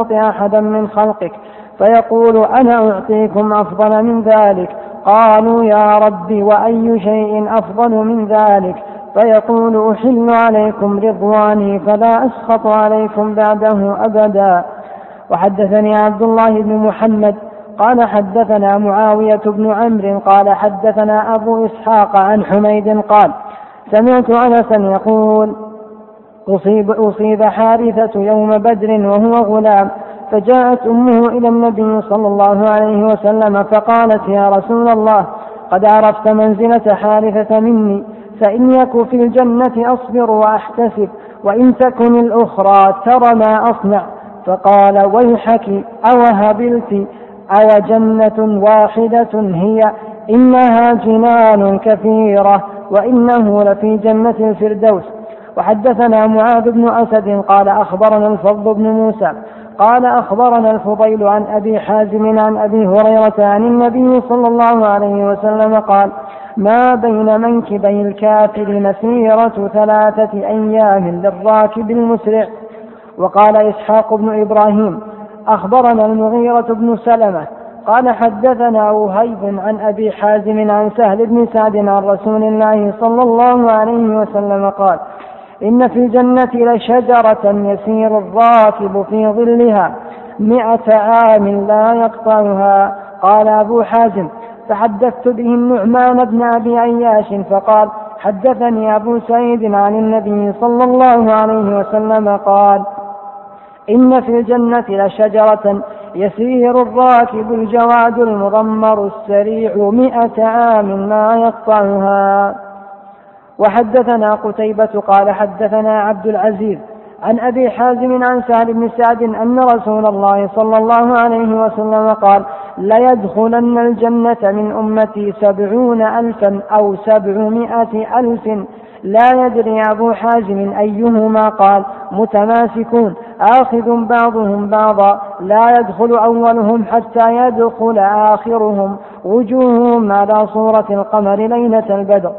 أحدا من خلقك فيقول أنا أعطيكم أفضل من ذلك؟ قالوا يا رب وأي شيء أفضل من ذلك؟ فيقول أحل عليكم رضواني فلا أسخط عليكم بعده أبدا. وحدثني عبد الله بن محمد قال حدثنا معاوية بن عمرو قال حدثنا أبو إسحاق عن حميد قال سمعت أنسا يقول أصيب, أصيب حارثة يوم بدر وهو غلام فجاءت أمه إلى النبي صلى الله عليه وسلم فقالت يا رسول الله قد عرفت منزلة حارثة مني فإن يك في الجنة أصبر وأحتسب وإن تكن الأخرى ترى ما أصنع. فقال ويحك أوهبلت أو جنة واحدة هي؟ إنها جنان كثيرة وإنه لفي جنة الفردوس. وحدثنا معاذ بن أسد قال أخبرنا الفضل بن موسى قال أخبرنا الفضيل عن أبي حازم عن أبي هريرة عن النبي صلى الله عليه وسلم قال ما بين منكبي الكافر مسيرة ثلاثة أيام للراكب المسرع. وقال إسحاق بن إبراهيم أخبرنا المغيرة بن سلمة قال حدثنا وهيب عن أبي حازم عن سهل بن سعد عن رسول الله صلى الله عليه وسلم قال إن في الجنة لشجرة يسير الراكب في ظلها مئة عام لا يقطعها. قال أبو حازم فحدثت به النعمان بن أبي عياش فقال حدثني أبو سعيد عن النبي صلى الله عليه وسلم قال إن في الجنة لشجرة يسير الراكب الجواد المضمر السريع مئة عام لا يقطعها. وحدثنا قتيبة قال حدثنا عبد العزيز عن أبي حازم عن سهل بن سعد أن رسول الله صلى الله عليه وسلم قال ليدخلن الجنة من أمتي سبعون ألفا أو سبعمائة ألف. لا يدري أبو حازم أيهما قال متماسكون آخذ بعضهم بعضا لا يدخل أولهم حتى يدخل آخرهم. وجوههم على صورة القمر ليلة البدر.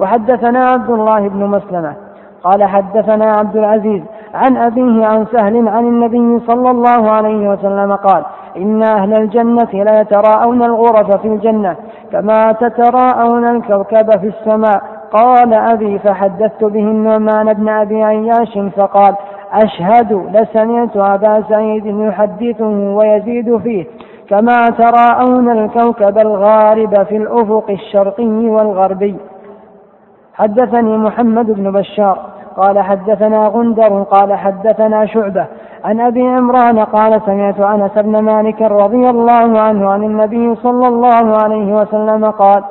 وحدثنا عبد الله بن مسلمة. قال حدثنا عبد العزيز عن أبيه عن سهل عن النبي صلى الله عليه وسلم قال إن أهل الجنة لا يتراءون الغرف في الجنة كما تتراءون الكوكب في السماء. قال أبي فحدثت به النعمان بن أبي عياش فقال أشهد لسمعت أبا سعيد يحدثه ويزيد فيه كما تراءون الكوكب الغارب في الأفق الشرقي والغربي. حدثني محمد بن بشار قال حدثنا غندر قال حدثنا شعبة عن أبي عمران قال سمعت أنس بن مالك رضي الله عنه عن النبي صلى الله عليه وسلم قال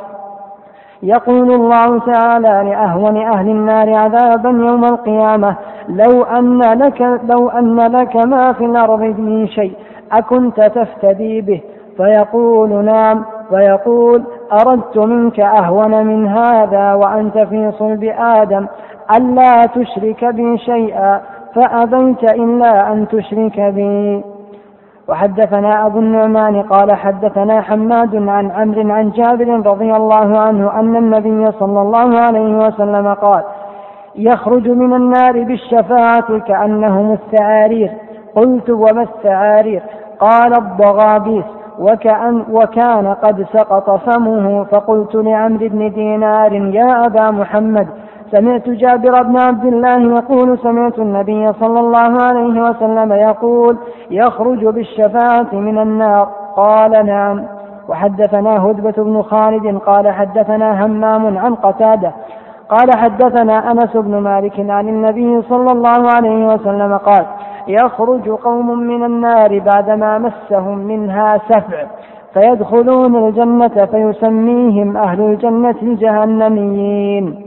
يقول الله تعالى لأهون أهل النار عذابا يوم القيامة لو أن لك لو أن لك ما في الأرض من شيء أكنت تفتدي به فيقول نعم فيقول أردت منك أهون من هذا وأنت في صلب آدم ألا تشرك بي شيئا فأبيت إلا أن تشرك بي. وحدثنا أبو النعمان قال حدثنا حماد عن عمرو عن جابر رضي الله عنه أن النبي صلى الله عليه وسلم قال يخرج من النار بالشفاعة كأنهم الثعارير قلت وما الثعارير قال الضغابيس. وكأن وكان قد سقط فمه فقلت لعمرو بن دينار يا أبا محمد سمعت جابر بن عبد الله يقول سمعت النبي صلى الله عليه وسلم يقول يخرج بالشفاعة من النار. قال نعم. وحدثنا هدبة بن خالد قال حدثنا همام عن قتادة قال حدثنا أنس بن مالك عن النبي صلى الله عليه وسلم قال يخرج قوم من النار بعدما مسهم منها سفع فيدخلون الجنة فيسميهم أهل الجنة الجهنميين.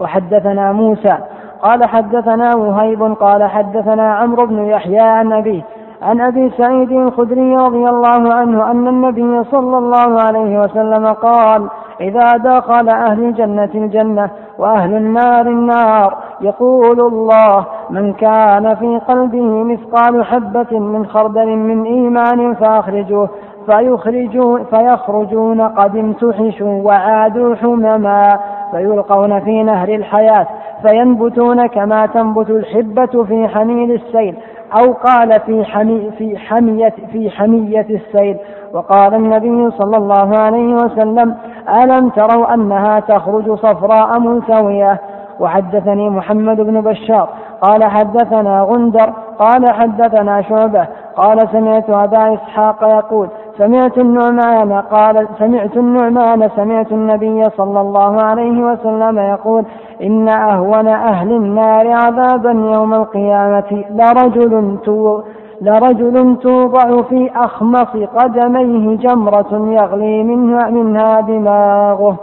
وحدثنا موسى قال حدثنا وهيب قال حدثنا عمرو بن يحيى عن أبيه عن أبي سعيد الخدري رضي الله عنه أن النبي صلى الله عليه وسلم قال إذا دخل أهل الجنة الجنة وأهل النار النار يقول الله من كان في قلبه مثقال حبة من خردل من إيمان فأخرجوه فيخرجون فيخرجون قد امتحشوا وعادوا حمما فيلقون في نهر الحياة فينبتون كما تنبت الحبة في حميل السيل أو قال في حمي في حمية في حمية السيل. وقال النبي صلى الله عليه وسلم ألم تروا أنها تخرج صفراء ملتوية وحدثني محمد بن بشار قال حدثنا غندر قال حدثنا شعبة قال سمعت أبا إسحاق يقول سمعت النعمان قال سمعت النعمان سمعت النبي صلى الله عليه وسلم يقول إن أهون أهل النار عذابا يوم القيامة لرجل تو لرجل توضع في أخمص قدميه جمرة يغلي منها, منها دماغه.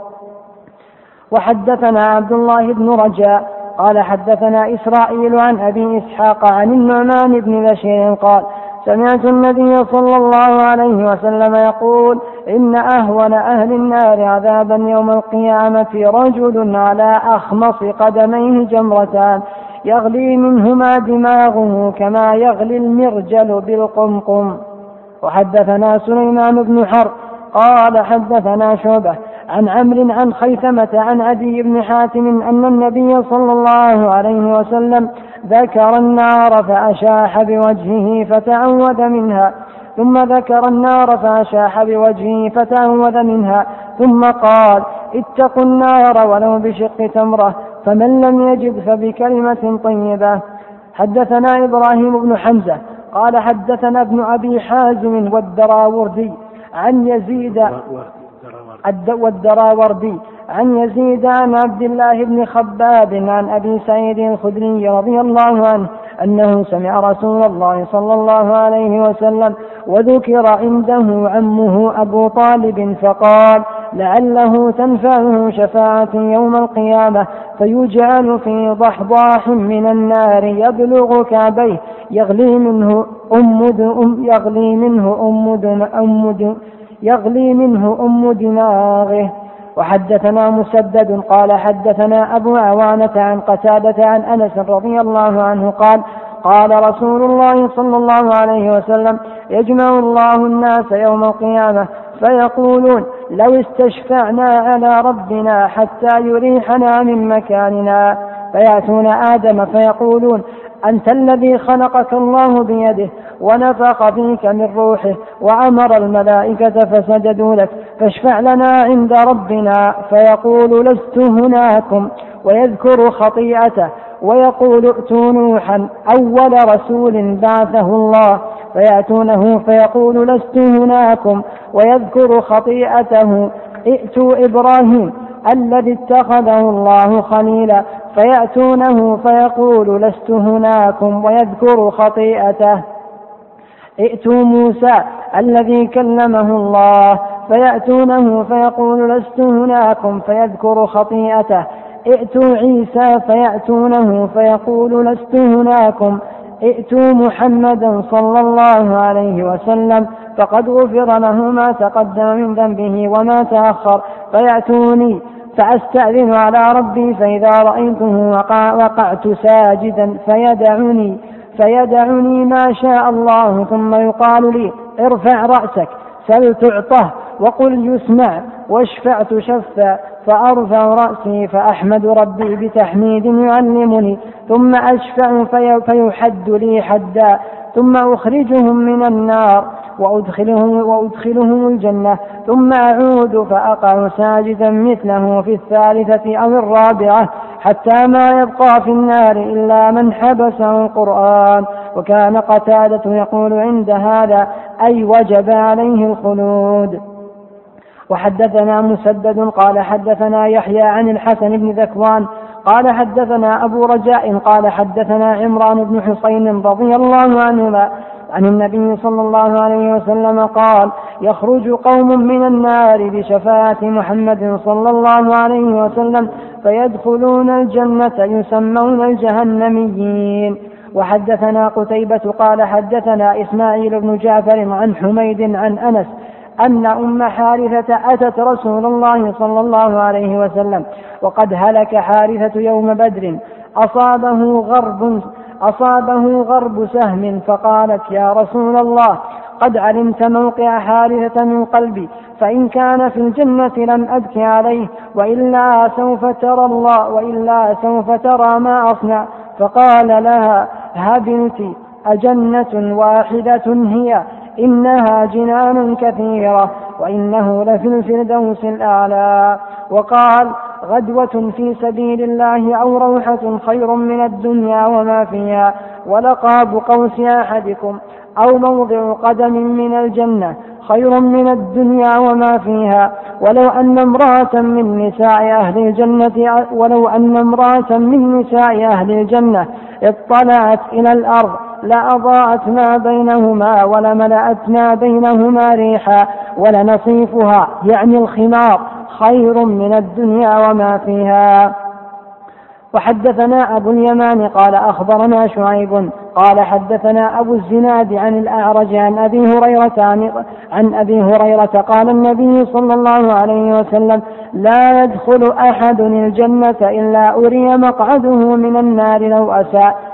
وحدثنا عبد الله بن رجاء قال حدثنا إسرائيل عن أبي إسحاق عن النعمان بن بشير قال سمعت النبي صلى الله عليه وسلم يقول إن أهون أهل النار عذابا يوم القيامة رجل على أخمص قدميه جمرتان. يغلي منهما دماغه كما يغلي المرجل بالقمقم. وحدثنا سليمان بن حرب قال حدثنا شعبة عن عمرو عن خيثمة عن عدي بن حاتم أن النبي صلى الله عليه وسلم ذكر النار فأشاح بوجهه فتعوذ منها. ثم ذكر النار فأشاح بوجهه فتعوذ منها. ثم قال اتقوا النار ولو بشق تمرة. فمن لم يجد فبكلمة طيبة. حدثنا إبراهيم بن حمزة قال حدثنا ابن أبي حازم والدراوردي عن يزيد والدراوردي عن يزيد عن عبد الله بن خباب عن أبي سعيد الخدري رضي الله عنه أنه سمع رسول الله صلى الله عليه وسلم وذكر عنده عمه أبو طالب فقال لعله تنفعه شفاعة يوم القيامة فيجعل في ضحضاح من النار يبلغ كعبيه يغلي منه أم يغلي منه أم أم يغلي منه أم دماغه. وحدثنا مسدد قال حدثنا أبو عوانة عن قتادة عن أنس رضي الله عنه قال قال رسول الله صلى الله عليه وسلم يجمع الله الناس يوم القيامة فيقولون لو استشفعنا على ربنا حتى يريحنا من مكاننا. فيأتون آدم فيقولون أنت الذي خلقك الله بيده ونفخ فيك من روحه وأمر الملائكة فسجدوا لك فاشفع لنا عند ربنا فيقول لست هناكم ويذكر خطيئته ويقول ائتوا نوحا أول رسول بعثه الله فيأتونه فيقول لست هناكم ويذكر خطيئته ائتوا إبراهيم الذي اتخذه الله خليلا فيأتونه فيقول لست هناكم ويذكر خطيئته ائتوا موسى الذي كلمه الله فيأتونه فيقول لست هناكم فيذكر خطيئته. ائتوا عيسى فيأتونه فيقول لست هناكم. ائتوا محمدا صلى الله عليه وسلم فقد غفر له ما تقدم من ذنبه وما تأخر. فيأتوني فأستأذن على ربي فإذا رأيته وقع وقعت ساجدا فيدعني فيدعني ما شاء الله ثم يقال لي ارفع رأسك سل تعطه وقل يسمع واشفع تشفى فأرفع رأسي فأحمد ربي بتحميد يعلمني ثم أشفع في فيحد لي حدا ثم أخرجهم من النار. وأدخلهم, وأدخلهم الجنة. ثم أعود فأقع ساجدا مثله في الثالثة أو الرابعة حتى ما يبقى في النار إلا من حبسه القرآن. وكان قتادة يقول عند هذا أي وجب عليه الخلود. وحدثنا مسدد قال حدثنا يحيى عن الحسن بن ذكوان قال حدثنا أبو رجاء قال حدثنا عمران بن حصين رضي الله عنهما عن النبي صلى الله عليه وسلم قال يخرج قوم من النار بشفاعة محمد صلى الله عليه وسلم فيدخلون الجنة يسمون الجهنميين. وحدثنا قتيبة قال حدثنا إسماعيل بن جعفر عن حميد عن أنس أن أم حارثة أتت رسول الله صلى الله عليه وسلم وقد هلك حارثة يوم بدر أصابه غرب أصابه غرب سهم فقالت يا رسول الله قد علمت موقع حارثة من قلبي فإن كان في الجنة لم أبك عليه وإلا سوف ترى الله وإلا سوف ترى ما أصنع. فقال لها هبلت أجنة واحدة هي إنها جنان كثيرة وإنه لفي الفردوس الأعلى. وقال غدوة في سبيل الله أو روحة خير من الدنيا وما فيها ولقاب قوس أحدكم أو موضع قدم من الجنة خير من الدنيا وما فيها. ولو أن امرأة من نساء أهل الجنة ولو أن امرأة من نساء أهل الجنة اطلعت إلى الأرض لأضاءت ما بينهما ولملأت ما بينهما ريحا ولنصيفها يعني الخمار. خير من الدنيا وما فيها. وحدثنا أبو اليمان قال أخبرنا شعيب قال حدثنا أبو الزناد عن الأعرج عن أبي هريرة عن أبي هريرة قال النبي صلى الله عليه وسلم لا يدخل أحد الجنة إلا أري مقعده من النار لو أساء.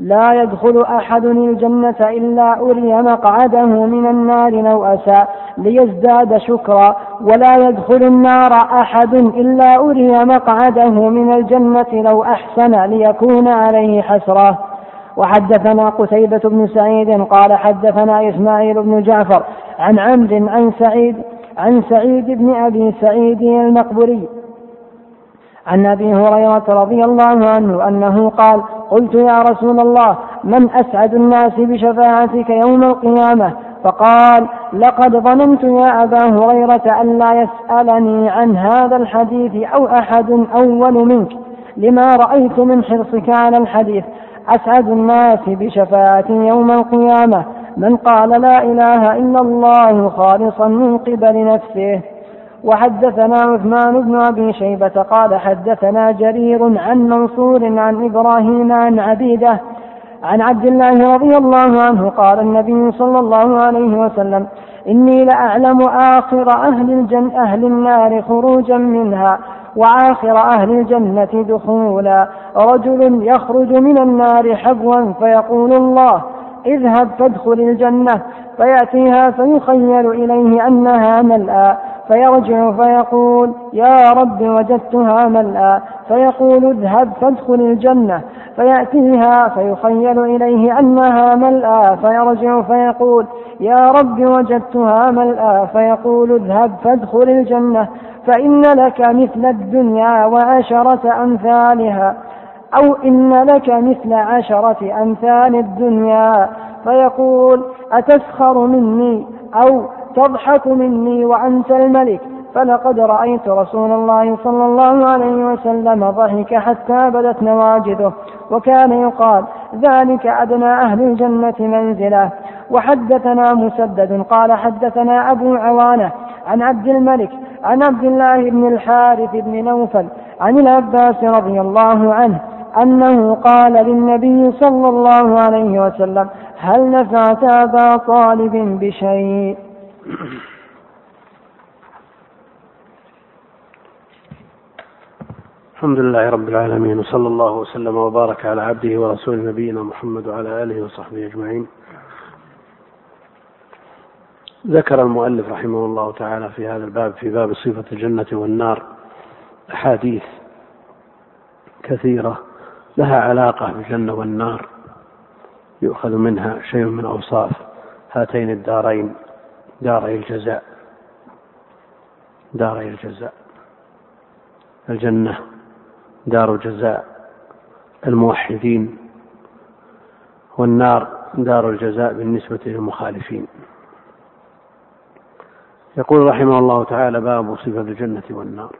لا يدخل أحد الجنة إلا أري مقعده من النار لو أساء ليزداد شكرا. ولا يدخل النار أحد إلا أري مقعده من الجنة لو أحسن ليكون عليه حسرة. وحدثنا قتيبة بن سعيد قال حدثنا إسماعيل بن جعفر عن عمرو عن سعيد عن سعيد بن أبي سعيد المقبري عن أبي هريرة رضي الله عنه أنه قال قلت يا رسول الله من أسعد الناس بشفاعتك يوم القيامة؟ فقال لقد ظننت يا أبا هريرة أن لا يسألني عن هذا الحديث أو أحد أول منك. لما رأيت من حرصك على الحديث أسعد الناس بشفاعتي يوم القيامة. من قال لا إله إلا الله خالصا من قبل نفسه. وحدثنا عثمان بن أبي شيبة قال حدثنا جرير عن منصور عن إبراهيم عن عبيدة عن عبد الله رضي الله عنه قال النبي صلى الله عليه وسلم إني لأعلم آخر أهل الجن أهل النار خروجا منها وآخر أهل الجنة دخولا رجل يخرج من النار حبوا فيقول الله اذهب فادخل الجنة فيأتيها فيخيل إليه أنها ملأى فيرجع فيقول يا رب وجدتها ملأى فيقول اذهب فادخل الجنة. فيأتيها فيخيل إليه أنها ملأى فيرجع فيقول يا رب وجدتها ملأى فيقول اذهب فادخل الجنة. فإن لك مثل الدنيا وعشرة أمثالها. أو إن لك مثل عشرة أمثال الدنيا. فيقول أتسخر مني؟ أو تضحك مني وأنت الملك. فلقد رأيت رسول الله صلى الله عليه وسلم ضحك حتى بدت نواجذه وكان يقال ذلك أدنى أهل الجنة منزلة. وحدثنا مسدد قال حدثنا أبو عوانة عن عبد الملك عن عبد الله بن الحارث بن نوفل عن العباس رضي الله عنه أنه قال للنبي صلى الله عليه وسلم هل نفعت أبا طالب بشيء؟ الحمد لله رب العالمين وصلى الله وسلم وبارك على عبده ورسوله نبينا محمد وعلى آله وصحبه أجمعين. ذكر المؤلف رحمه الله تعالى في هذا الباب في باب صفة الجنة والنار أحاديث كثيرة لها علاقة بالجنة والنار يؤخذ منها شيء من أوصاف هاتين الدارين داري الجزاء. داري الجزاء. الجنة. دار جزاء الموحدين. والنار. دار الجزاء بالنسبة للمخالفين. يقول رحمه الله تعالى باب صفة الجنة والنار.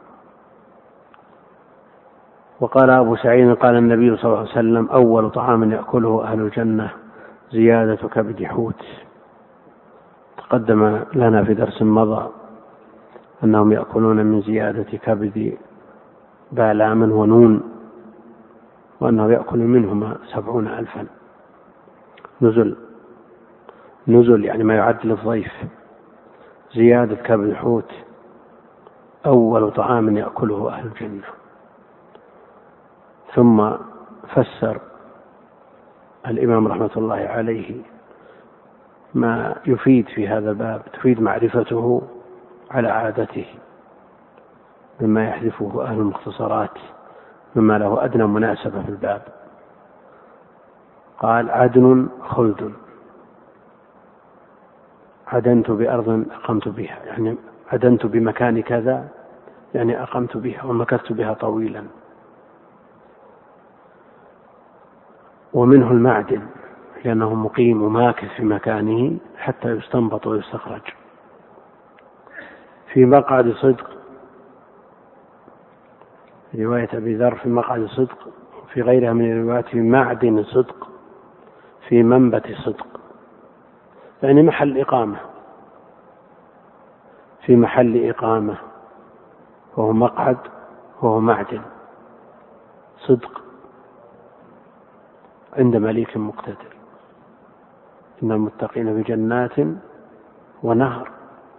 وقال أبو سعيد قال النبي صلى الله عليه وسلم أول طعام يأكله أهل الجنة زيادة كبد حوت. تقدم لنا في درس مضى أنهم يأكلون من زيادة كبد بالام ونون وأنه يأكل منهما سبعون ألفا. نزل نزل يعني ما يعد للضيف زيادة كبد الحوت أول طعام يأكله أهل الجنة. ثم فسر الإمام رحمة الله عليه ما يفيد في هذا الباب تفيد معرفته على عادته مما يحذفه أهل المختصرات مما له أدنى مناسبة في الباب. قال عدن خلد. عدنت بأرض أقمت بها يعني عدنت بمكان كذا يعني أقمت بها ومكثت بها طويلا. ومنه المعدن. لأنه مقيم وماكث في مكانه حتى يستنبط ويستخرج. في مقعد صدق رواية أبي ذر في مقعد صدق في غيرها من الروايات في معدن صدق في منبت صدق. يعني محل إقامة في محل إقامة وهو مقعد وهو معدن صدق عند مليك مقتدر. إن المتقين بجنات ونهر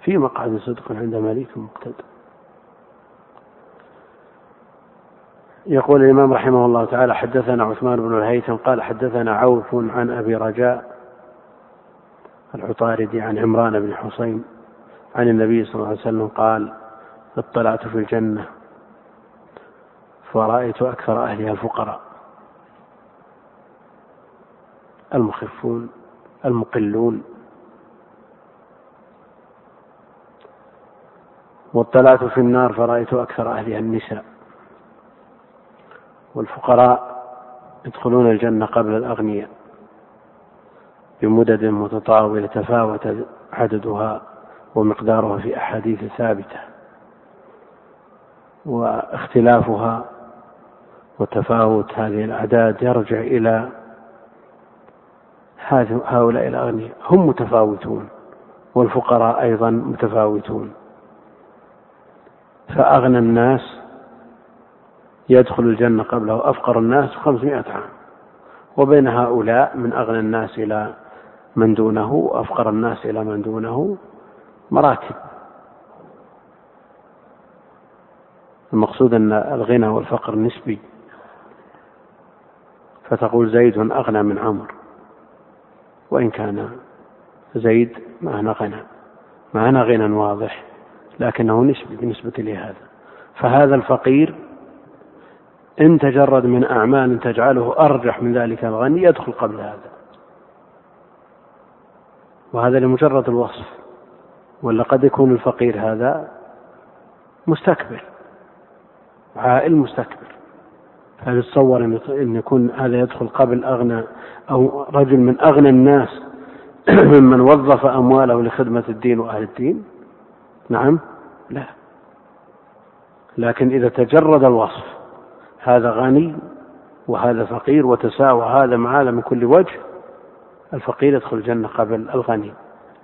في مقعد صدق عند مليك مقتدر يقول الإمام رحمه الله تعالى حدثنا عثمان بن الهيثم قال حدثنا عوف عن أبي رجاء العطاردي عن عمران بن حسين عن النبي صلى الله عليه وسلم قال اطلعت في الجنة فرأيت أكثر أهلها الفقراء المخفون. المقلون. واطلعت في النار فرأيت أكثر أهلها النساء. والفقراء يدخلون الجنة قبل الأغنياء بمدد متطاولة تفاوت عددها ومقدارها في أحاديث ثابتة واختلافها وتفاوت هذه الأعداد يرجع إلى هؤلاء الأغنياء هم متفاوتون والفقراء أيضا متفاوتون. فأغنى الناس يدخل الجنة قبله أفقر الناس خمسمائة عام. وبين هؤلاء من أغنى الناس إلى من دونه أفقر الناس إلى من دونه مراتب المقصود أن الغنى والفقر نسبي. فتقول زيد أغنى من عمر. وإن كان زيد معنا غنى معنا غنى واضح لكنه نسبي بالنسبة لهذا. فهذا الفقير إن تجرد من أعمال تجعله أرجح من ذلك الغني يدخل قبل هذا. وهذا لمجرد الوصف ولا قد يكون الفقير هذا مستكبر عائل مستكبر. هل تصور أن يكون هذا يدخل قبل أغنى أو رجل من أغنى الناس ممن وظف أمواله لخدمة الدين وأهل الدين؟ نعم. لا. لكن إذا تجرد الوصف هذا غني وهذا فقير وتساوى هذا مع هذا من كل وجه الفقير يدخل الجنة قبل الغني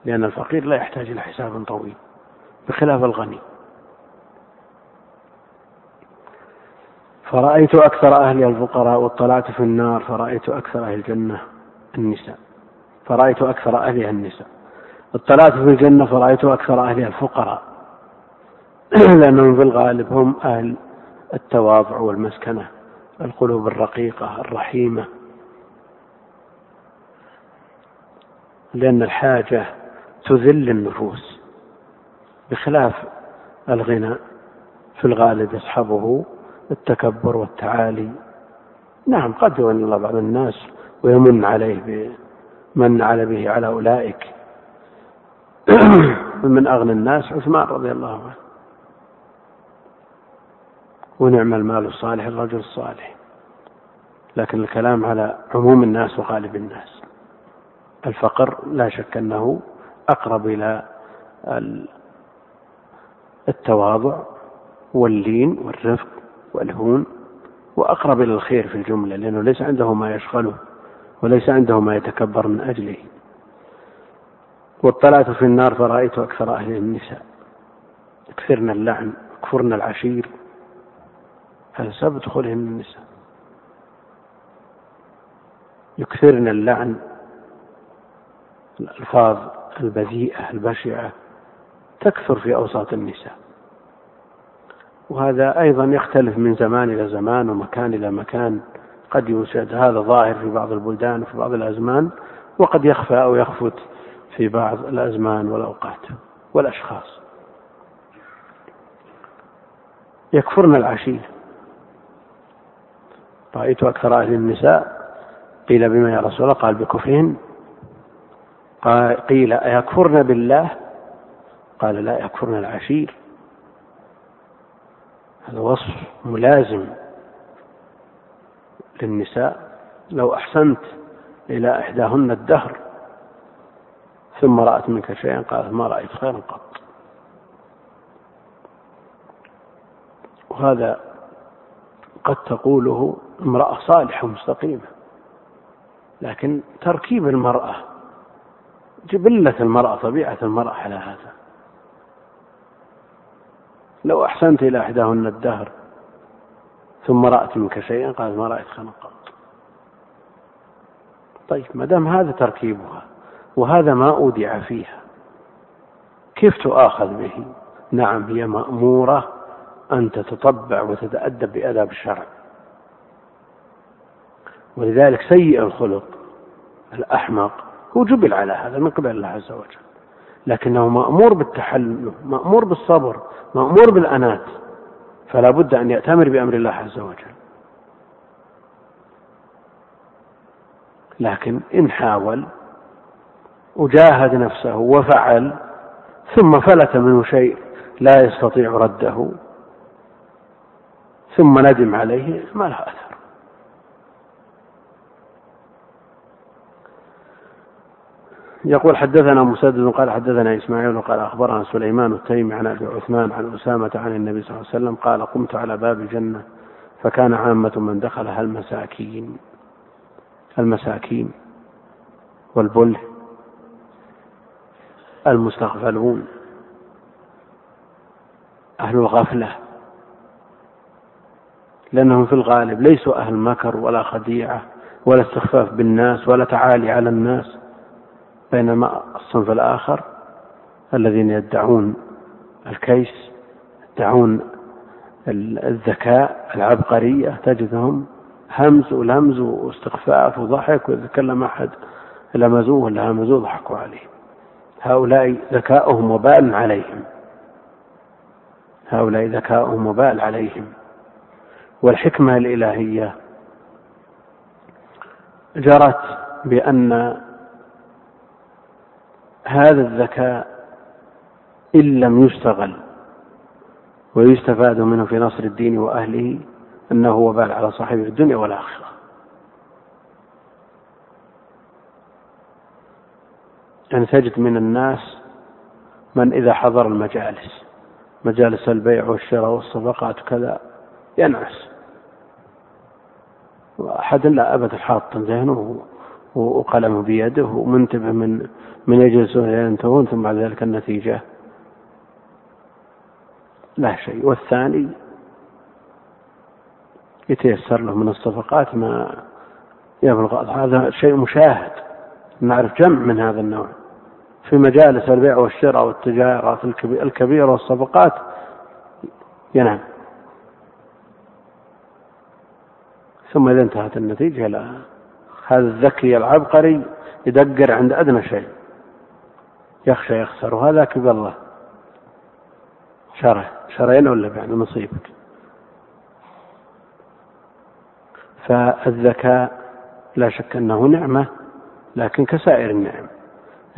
لأن الفقير لا يحتاج إلى حساب طويل بخلاف الغني. فرأيت أكثر أهل الفقراء واطلعت في النار فرأيت أكثر أهل الجنة النساء. فرأيت أكثر أهلها النساء. اطلعت في الجنة فرأيت أكثر أهلها الفقراء. لأنهم في الغالب هم أهل التواضع والمسكنة القلوب الرقيقة الرحيمة. لأن الحاجة تذل النفوس بخلاف الغنى في الغالب يصحبه التكبر والتعالي. نعم قد يولي الله بعض الناس ويمن عليه بمن على به على أولئك. من أغنى الناس عثمان رضي الله عنه. ونعم المال الصالح الرجل الصالح. لكن الكلام على عموم الناس وغالب الناس. الفقر لا شك أنه أقرب إلى التواضع واللين والرفق والهون وأقرب إلى الخير في الجملة لأنه ليس عنده ما يشغله وليس عنده ما يتكبر من أجله. واطلعت في النار فرأيت أكثر أهل النساء. يكثرن اللعن يكفرن العشير. هذا سبب دخولهن النساء يكثرن اللعن الألفاظ البذيئة البشعة تكثر في أوساط النساء. وهذا أيضا يختلف من زمان إلى زمان ومكان إلى مكان. قد يوجد هذا ظاهر في بعض البلدان وفي بعض الأزمان وقد يخفى أو يخفت في بعض الأزمان والأوقات والأشخاص. يكفرن العشير. رأيت أكثر أهل النساء قيل بما يا رسول الله؟ قال بكفرهن. قيل أيكفرن بالله؟ قال لا يكفرن العشير. هذا وصف ملازم للنساء. لو أحسنت إلى إحداهن الدهر ثم رأت منك شيئا قالت ما رأيت خيرا قط. وهذا قد تقوله امرأة صالحة مستقيمة لكن تركيب المرأة جبلة المرأة طبيعة المرأة على هذا. لو أحسنت إلى إحداهن الدهر ثم رأت منك شيئا قالت ما رأيت خيرا قط طيب ما دام هذا تركيبها وهذا ما أودع فيها كيف تؤاخذ به؟ نعم هي مأمورة أن تتطبع وتتأدب بآداب الشرع. ولذلك سيء الخلق الأحمق هو جبل على هذا من قبل الله عز وجل. لكنه مأمور بالتحلل مأمور بالصبر مأمور بالأنات فلا بد أن يأتمر بأمر الله عز وجل. لكن إن حاول وجاهد نفسه وفعل ثم فلت منه شيء لا يستطيع رده ثم ندم عليه ما له أثر. يقول حدثنا مسدد قال حدثنا إسماعيل قال أخبرنا سليمان التيمي عن أبي عثمان عن أسامة عن النبي صلى الله عليه وسلم قال قمت على باب الجنة فكان عامة من دخلها المساكين. المساكين والبله المستغفلون. أهل الغفلة. لأنهم في الغالب ليسوا أهل مكر ولا خديعة ولا استخفاف بالناس ولا تعالي على الناس. بينما الصنف الآخر الذين يدعون الكيس يدعون الذكاء العبقرية تجدهم همز ولمز واستخفاف وضحك وإذا تكلم أحد لمزوه ولا همزوه ضحكوا عليه. هؤلاء ذكاؤهم وبال عليهم. هؤلاء ذكاؤهم وبال عليهم. والحكمة الإلهية جرت بأن هذا الذكاء إن لم يشتغل ويستفاد منه في نصر الدين وأهله أنه وبال على صاحبه في الدنيا والآخرة. يعني تجد من الناس من إذا حضر المجالس مجالس البيع والشراء والصفقات وكذا ينعس. وأحد لا أبدا حاط ذهنه. وقلمه بيده ومنتبه من من يجلسون ينتهون ثم بعد ذلك النتيجة. لا شيء. والثاني يتيسر له من الصفقات ما يبلغ هذا شيء مشاهد. نعرف جمع من هذا النوع. في مجالس البيع والشراء والتجارات الكبيرة والصفقات ينام. ثم إذا انتهت النتيجة لا. هذا الذكي العبقري يدقر عند أدنى شيء. يخشى يخسر وهذا كبر الله. شره شرين ولا بعد نصيبك. فالذكاء لا شك أنه نعمة لكن كسائر النعم.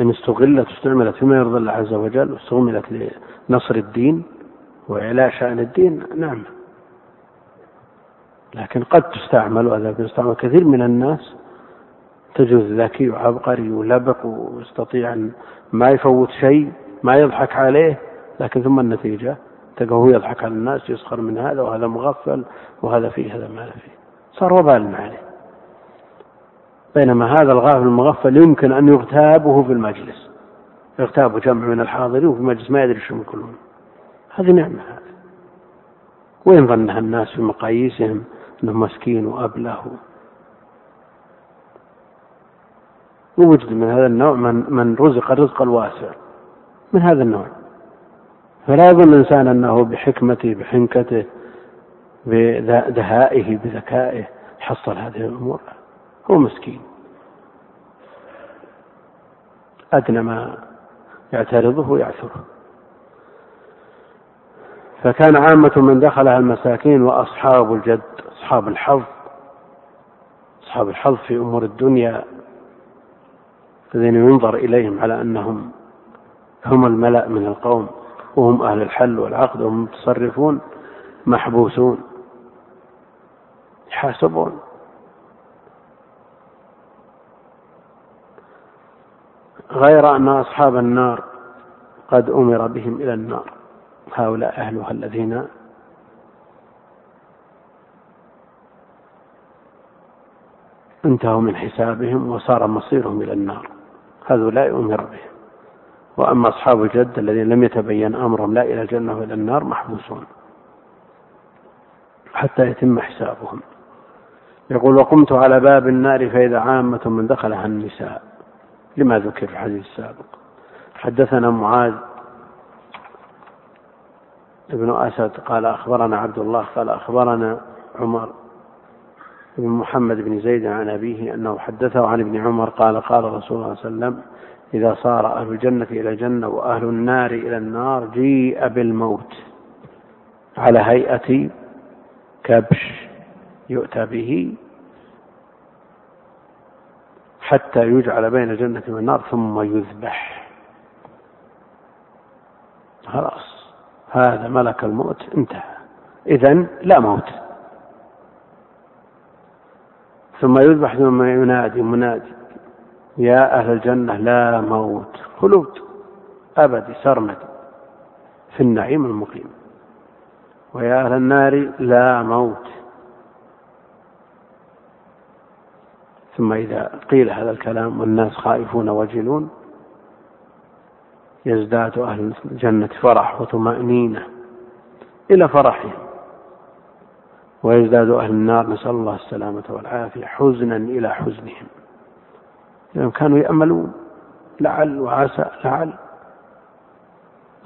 إن استغلت واستعملت فيما يرضي الله عز وجل واستعملت لنصر الدين وإعلاء شأن الدين نعمة. لكن قد تستعمل وهذا يستعمل كثير من الناس تجد ذكي وعبقري ولبق ويستطيع أن ما يفوت شيء ما يضحك عليه لكن ثم النتيجة تلقاه يضحك على الناس يسخر من هذا وهذا مغفل وهذا فيه هذا ما فيه. صار وبال عليه. بينما هذا الغافل المغفل يمكن أن يغتاب وهو في المجلس. يغتاب جمع من الحاضرين وفي المجلس ما يدري شو يقولون هذه نعمة. هذه وين ظنها الناس في مقاييسهم إنه مسكين وأبله؟ ووجد من هذا النوع من من رزق الرزق الواسع من هذا النوع. فلا يظن الإنسان أنه بحكمته بحنكته بدهائه بذكائه حصل هذه الأمور. هو مسكين. أدنى ما يعترضه يعثره فكان عامة من دخلها المساكين وأصحاب الجد أصحاب الحظ أصحاب الحظ في أمور الدنيا الذين ينظر إليهم على أنهم هم الملأ من القوم وهم أهل الحل والعقد وهم المتصرفون محبوسون يحاسبون. غير أن أصحاب النار قد أمر بهم إلى النار. هؤلاء أهلها الذين انتهوا من حسابهم وصار مصيرهم إلى النار. هؤلاء أمر بهم وأما أصحاب الجد الذين لم يتبين أمرهم لا إلى الجنة وإلى النار محبوسون. حتى يتم حسابهم. يقول وقمت على باب النار فإذا عامة من دخلها النساء. لما ذكر في الحديث السابق. حدثنا معاذ ابن أسد قال أخبرنا عبد الله قال أخبرنا عمر بن محمد بن زيد عن أبيه أنه حدثه عن ابن عمر قال قال رسول الله صلى الله عليه وسلم إذا صار أهل الجنة إلى الجنة وأهل النار إلى النار جيء بالموت على هيئة كبش يؤتى به حتى يجعل بين الجنة والنار ثم يذبح. خلاص هذا ملك الموت انتهى. إذا لا موت. ثم يذبح ثم ينادي منادي. يا أهل الجنة لا موت. خلود. أبدي سرمدي. في النعيم المقيم. ويا أهل النار لا موت. ثم إذا قيل هذا الكلام والناس خائفون وجلون يزداد أهل الجنة فرح وطمأنينة إلى فرحهم. ويزداد أهل النار نسأل الله السلامة والعافية حزنا إلى حزنهم. لأنهم كانوا يأملون لعل وعسى لعل.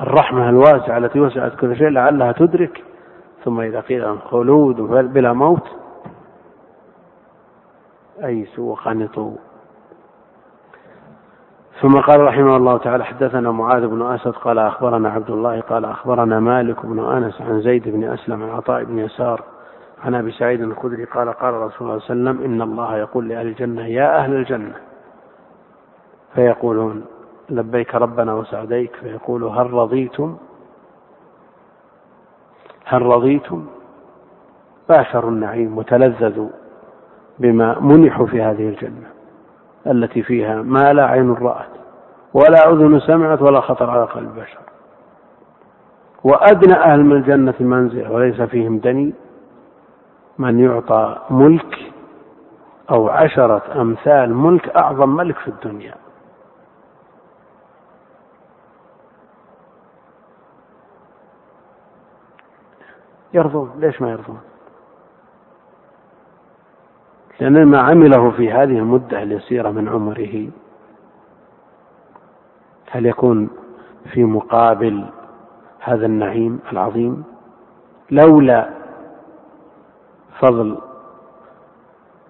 الرحمة الواسعة التي وسعت كل شيء لعلها تدرك. ثم إذا قيل لهم خلود بلا موت أيسوا وقنطوا ثم قال رحمه الله تعالى حدثنا معاذ بن أسد قال أخبرنا عبد الله قال أخبرنا مالك بن أنس عن زيد بن أسلم عن عطاء بن يسار عن أبي سعيد الخدري قال قال رسول الله صلى الله عليه وسلم إن الله يقول لأهل الجنة يا أهل الجنة. فيقولون لبيك ربنا وسعديك. فيقول هل رضيتم؟ هل رضيتم؟ باشروا النعيم وتلذذوا بما منحوا في هذه الجنة التي فيها ما لا عين رأت ولا أذن سمعت ولا خطر على قلب بشر. وأدنى أهل من الجنة منزلة وليس فيهم دني. من يعطى ملك أو عشرة أمثال ملك أعظم ملك في الدنيا. يرضون. ليش ما يرضون؟ لأن ما عمله في هذه المدة اليسيرة من عمره هل يكون في مقابل هذا النعيم العظيم؟ لولا فضل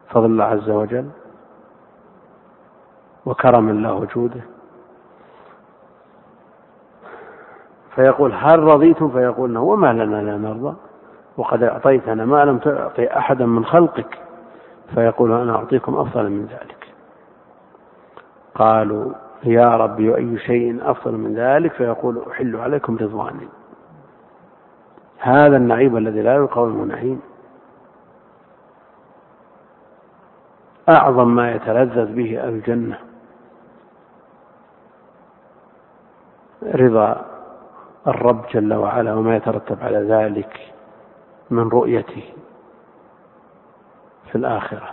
فضل الله عز وجل وكرم الله وجوده. فيقول هل رضيتم؟ فيقول وما لنا لا نرضى. وقد أعطيتنا ما لم تعطي أحدا من خلقك. فيقول أنا أعطيكم أفضل من ذلك. قالوا يا رب أي شيء أفضل من ذلك؟ فيقول أحل عليكم رضواني. هذا النعيم الذي لا يقاوم نعيم. أعظم ما يتلذذ به أهل الجنة. رضا الرب جل وعلا وما يترتب على ذلك من رؤيته في الآخرة.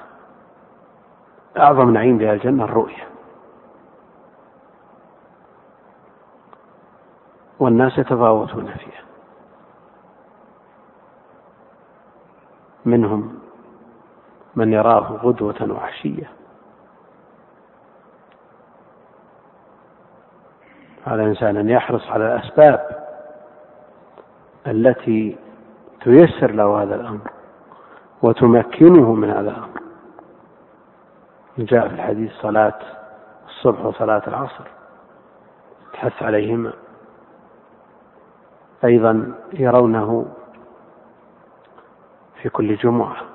أعظم نعيم بها الجنة الرؤية. والناس يتفاوتون فيها. منهم من يراه غدوة وعشية على الإنسان أن يحرص على الأسباب التي تيسر له هذا الأمر وتمكنه من هذا الأمر. جاء في الحديث صلاة الصبح وصلاة العصر. تحث عليهما. أيضا يرونه في كل جمعة.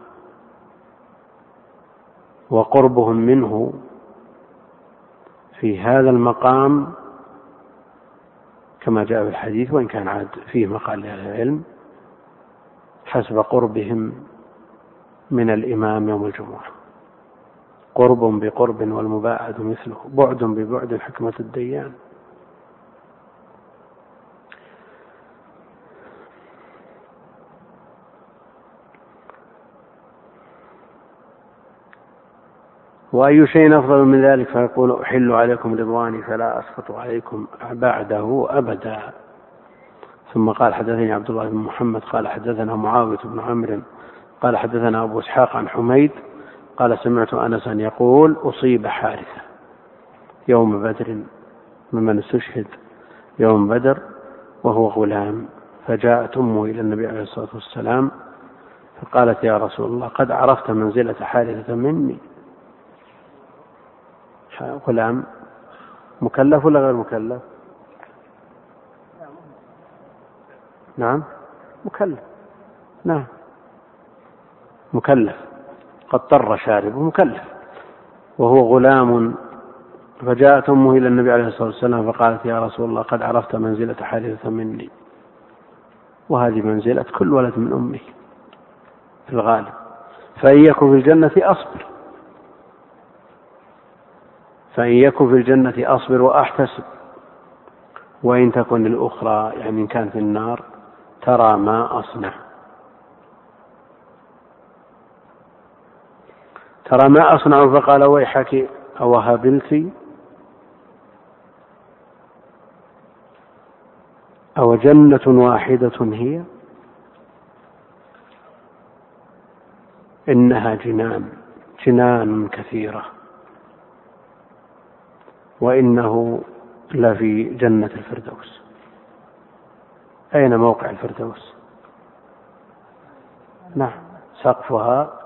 وقربهم منه في هذا المقام كما جاء في الحديث وإن كان عاد فيه مقال لأهل العلم حسب قربهم من الإمام يوم الجمعة. قرب بقرب والمباعد مثله بعد ببعد حكمة الديان. وأي شيء أفضل من ذلك فيقول أحل عليكم رضواني فلا أسخط عليكم بعده أبدا. ثم قال حدثني عبد الله بن محمد قال حدثنا معاوية بن عمرو قال حدثنا أبو إسحاق عن حميد قال سمعت أنسا يقول أصيب حارثة يوم بدر ممن استشهد يوم بدر وهو غلام فجاءت أمه إلى النبي عليه الصلاة والسلام فقالت يا رسول الله قد عرفت منزلة حارثة مني. غلام. مكلف ولا غير مكلف؟ نعم. مكلف. نعم. مكلف. قد طر شاربه مكلف وهو غلام. فجاءت أمه إلى النبي عليه الصلاة والسلام فقالت يا رسول الله قد عرفت منزلة حارثة مني. وهذه منزلة كل ولد من أمه في الغالب. فإن يكن في الجنة أصبر. فإن يكن في الجنة أصبر وأحتسب وإن تكن الأخرى يعني إن كان في النار ترى ما أصنع. ترى ما أصنع فقال ويحك أو هبلت أو جنة واحدة هي؟ إنها جنان جنان كثيرة. وإنه لفي جنة الفردوس. أين موقع الفردوس؟ نعم سقفها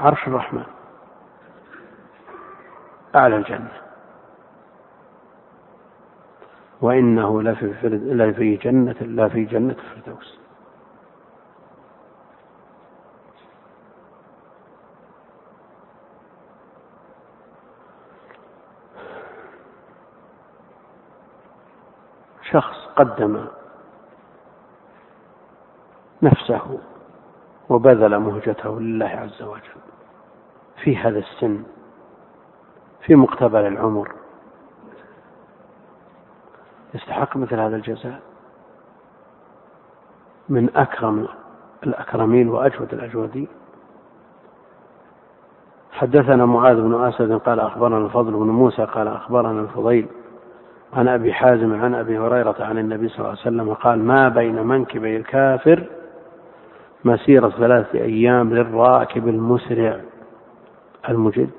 عرش الرحمن. أعلى الجنة. وإنه لفي, لفي جنة لا في جنة الفردوس. شخص قدم نفسه وبذل مهجته لله عز وجل في هذا السن في مقتبل العمر. يستحق مثل هذا الجزاء؟ من أكرم الأكرمين وأجود الأجودين. حدثنا معاذ بن أسد قال أخبرنا الفضل بن موسى قال أخبرنا الفضيل عن أبي حازم عن أبي هريرة عن النبي صلى الله عليه وسلم قال ما بين منكبي الكافر مسيرة ثلاثة أيام للراكب المسرع المجد.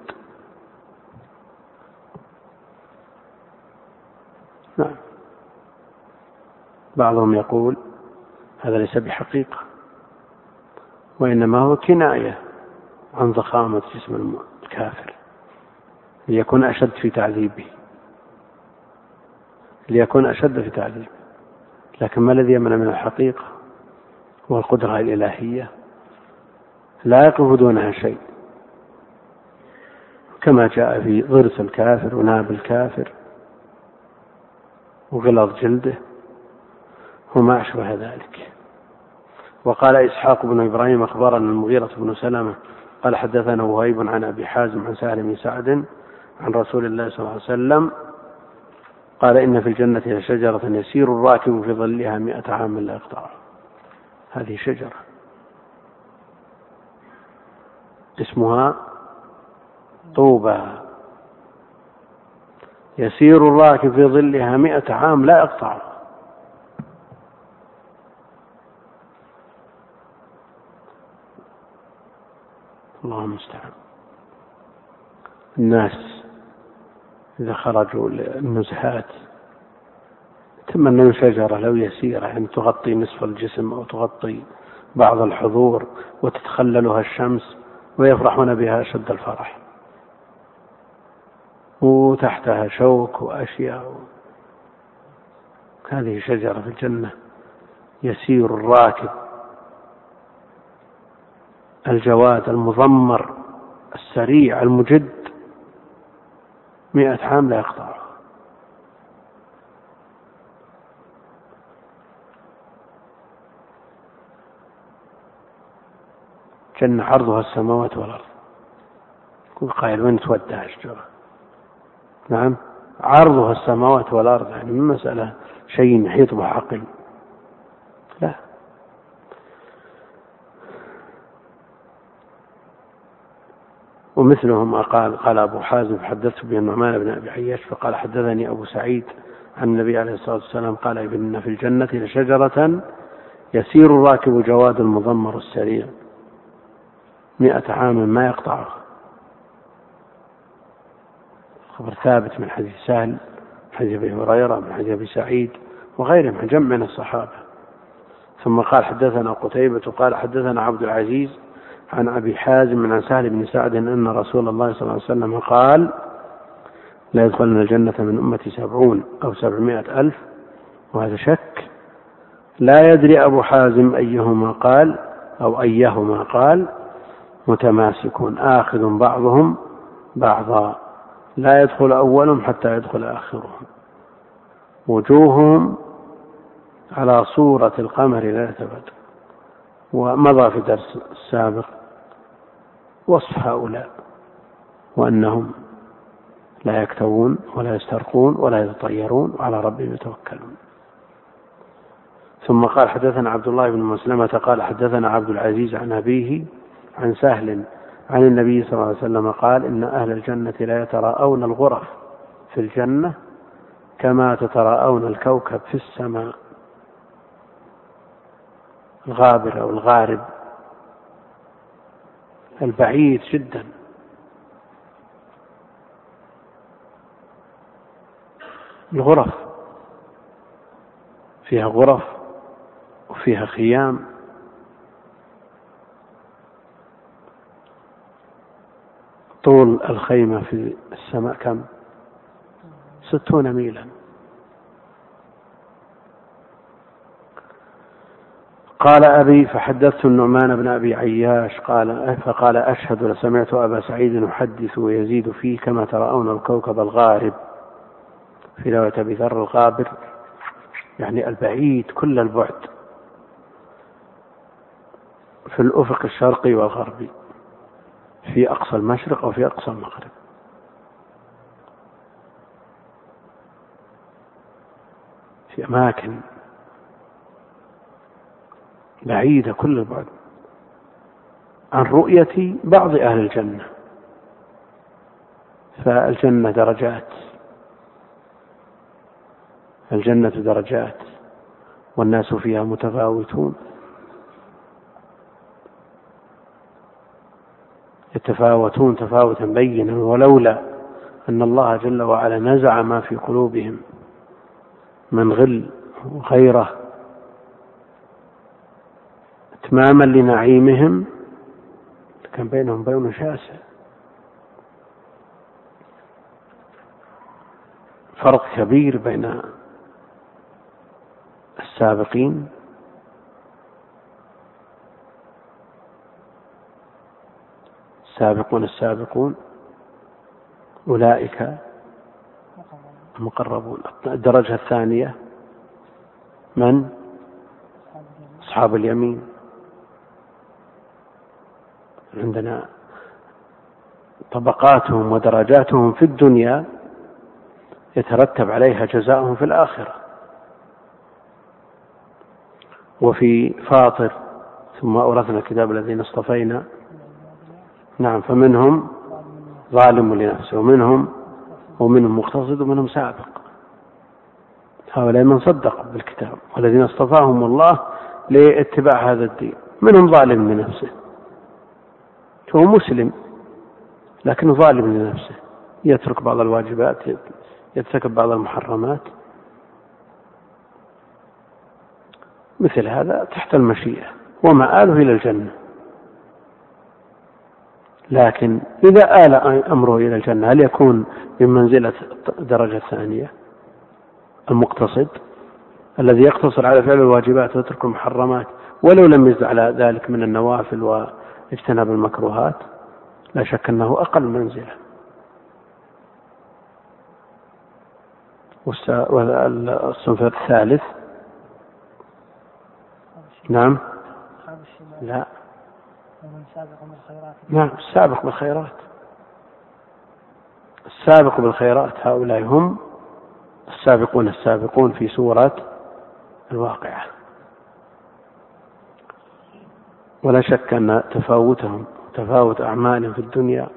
نعم. بعضهم يقول هذا ليس بحقيقة وإنما هو كناية عن ضخامة جسم الكافر ليكون أشد في تعذيبه. ليكون أشد في تعذيبه لكن ما الذي يمنع من الحقيقة؟ والقدرة الإلهية. لا يقف دونها شيء. كما جاء في ضرس الكافر وناب الكافر وغلظ جلده وما أشبه ذلك. وقال إسحاق بن إبراهيم أخبرنا المغيرة بن سلمة قال حدثنا وهيب عن أبي حازم عن سالم بن سعد عن رسول الله صلى الله عليه وسلم قال إن في الجنة شجرة يسير الراكب في ظلها مئة عام لا يقطعها هذه شجرة. اسمها طوبى. يسير الراكب في ظلها مئة عام لا يقطع. الله المستعان الناس إذا خرجوا للنزهات تمنون شجرة لو يسيرة يعني تغطي نصف الجسم أو تغطي بعض الحضور وتتخللها الشمس ويفرحون بها أشد الفرح. وتحتها شوك وأشياء. هذه شجرة في الجنة. يسير الراكب. الجواد المضمر السريع المجد. مئة عام لا يقطعها جنة عرضها السماوات والأرض. يقول قائل وين تودع الشجرة نعم عرضها السماوات والأرض يعني مسألة شيء يحيط به عقل لا. ومثله ما قال قال أبو حازم حدثت به النعمان بن أبي عياش فقال حدثني أبو سعيد عن النبي عليه الصلاة والسلام قال إن في الجنة لشجرة يسير الراكب جواد المضمر السريع مئة عام ما يقطعها خبر ثابت من حديث سهل من حديث أبي هريرة من حديث أبي سعيد وغيرهم من جمع من الصحابة. ثم قال حدثنا قتيبة قال حدثنا عبد العزيز عن أبي حازم عن سهل بن سعد أن رسول الله صلى الله عليه وسلم قال لا يدخلن الجنة من أمتي سبعون أو سبعمائة ألف وهذا شك. لا يدري أبو حازم أيهما قال أو أيهما قال. متماسكون آخذ بعضهم بعضا. لا يدخل أولهم حتى يدخل آخرهم. وجوههم على صورة القمر ليلة بدر ومضى في الدرس السابق. وصف هؤلاء وأنهم لا يكتوون ولا يسترقون ولا يتطيرون وعلى ربهم يتوكلون. ثم قال حدثنا عبد الله بن مسلمة قال حدثنا عبد العزيز عن أبيه عن سهل عن النبي صلى الله عليه وسلم قال إن أهل الجنة لا يتراءون الغرف في الجنة كما تتراءون الكوكب في السماء. الغابر أو الغارب البعيد جدا. الغرف فيها غرف وفيها خيام. طول الخيمة في السماء كم؟ ستون ميلا. قال أبي فحدثت النعمان بن أبي عياش قال فقال أشهد لسمعت أبا سعيد يحدث ويزيد فيه كما ترون الكوكب الغارب. في رواية أبي ذر الغابر يعني البعيد كل البعد في الأفق الشرقي والغربي في أقصى المشرق أو في أقصى المغرب. في أماكن بعيدة كل البعد. عن رؤية بعض أهل الجنة. فالجنة درجات. الجنة درجات. والناس فيها متفاوتون. يتفاوتون تفاوتا بينا. ولولا أن الله جل وعلا نزع ما في قلوبهم من غل وغيره إتماما لنعيمهم. كان بينهم بين شاسع. فرق كبير بين السابقين. السابقون السابقون. أولئك المقربون. الدرجة الثانية من؟ أصحاب اليمين. عندنا طبقاتهم ودرجاتهم في الدنيا يترتب عليها جزاؤهم في الآخرة. وفي فاطر ثم أورثنا الكتاب الذين اصطفينا. نعم فمنهم ظالم لنفسه ومنهم ومنهم مقتصد ومنهم سابق. هؤلاء من صدق بالكتاب والذين اصطفاهم الله لاتباع هذا الدين منهم ظالم لنفسه. هو مسلم لكنه ظالم لنفسه يترك بعض الواجبات يرتكب بعض المحرمات. مثل هذا تحت المشيئة ومآله إلى الجنة. لكن إذا آل أمره إلى الجنة هل يكون من منزلة الدرجة الثانية المقتصد الذي يقتصر على فعل الواجبات ويترك المحرمات ولو لم يزد على ذلك من النوافل واجتناب المكروهات لا شك أنه أقل منزلة. والصنف الثالث نعم. لا. نعم السابق بالخيرات. السابق بالخيرات هؤلاء هم السابقون السابقون في سورة الواقعة. ولا شك أن تفاوتهم تفاوت أعمالهم في الدنيا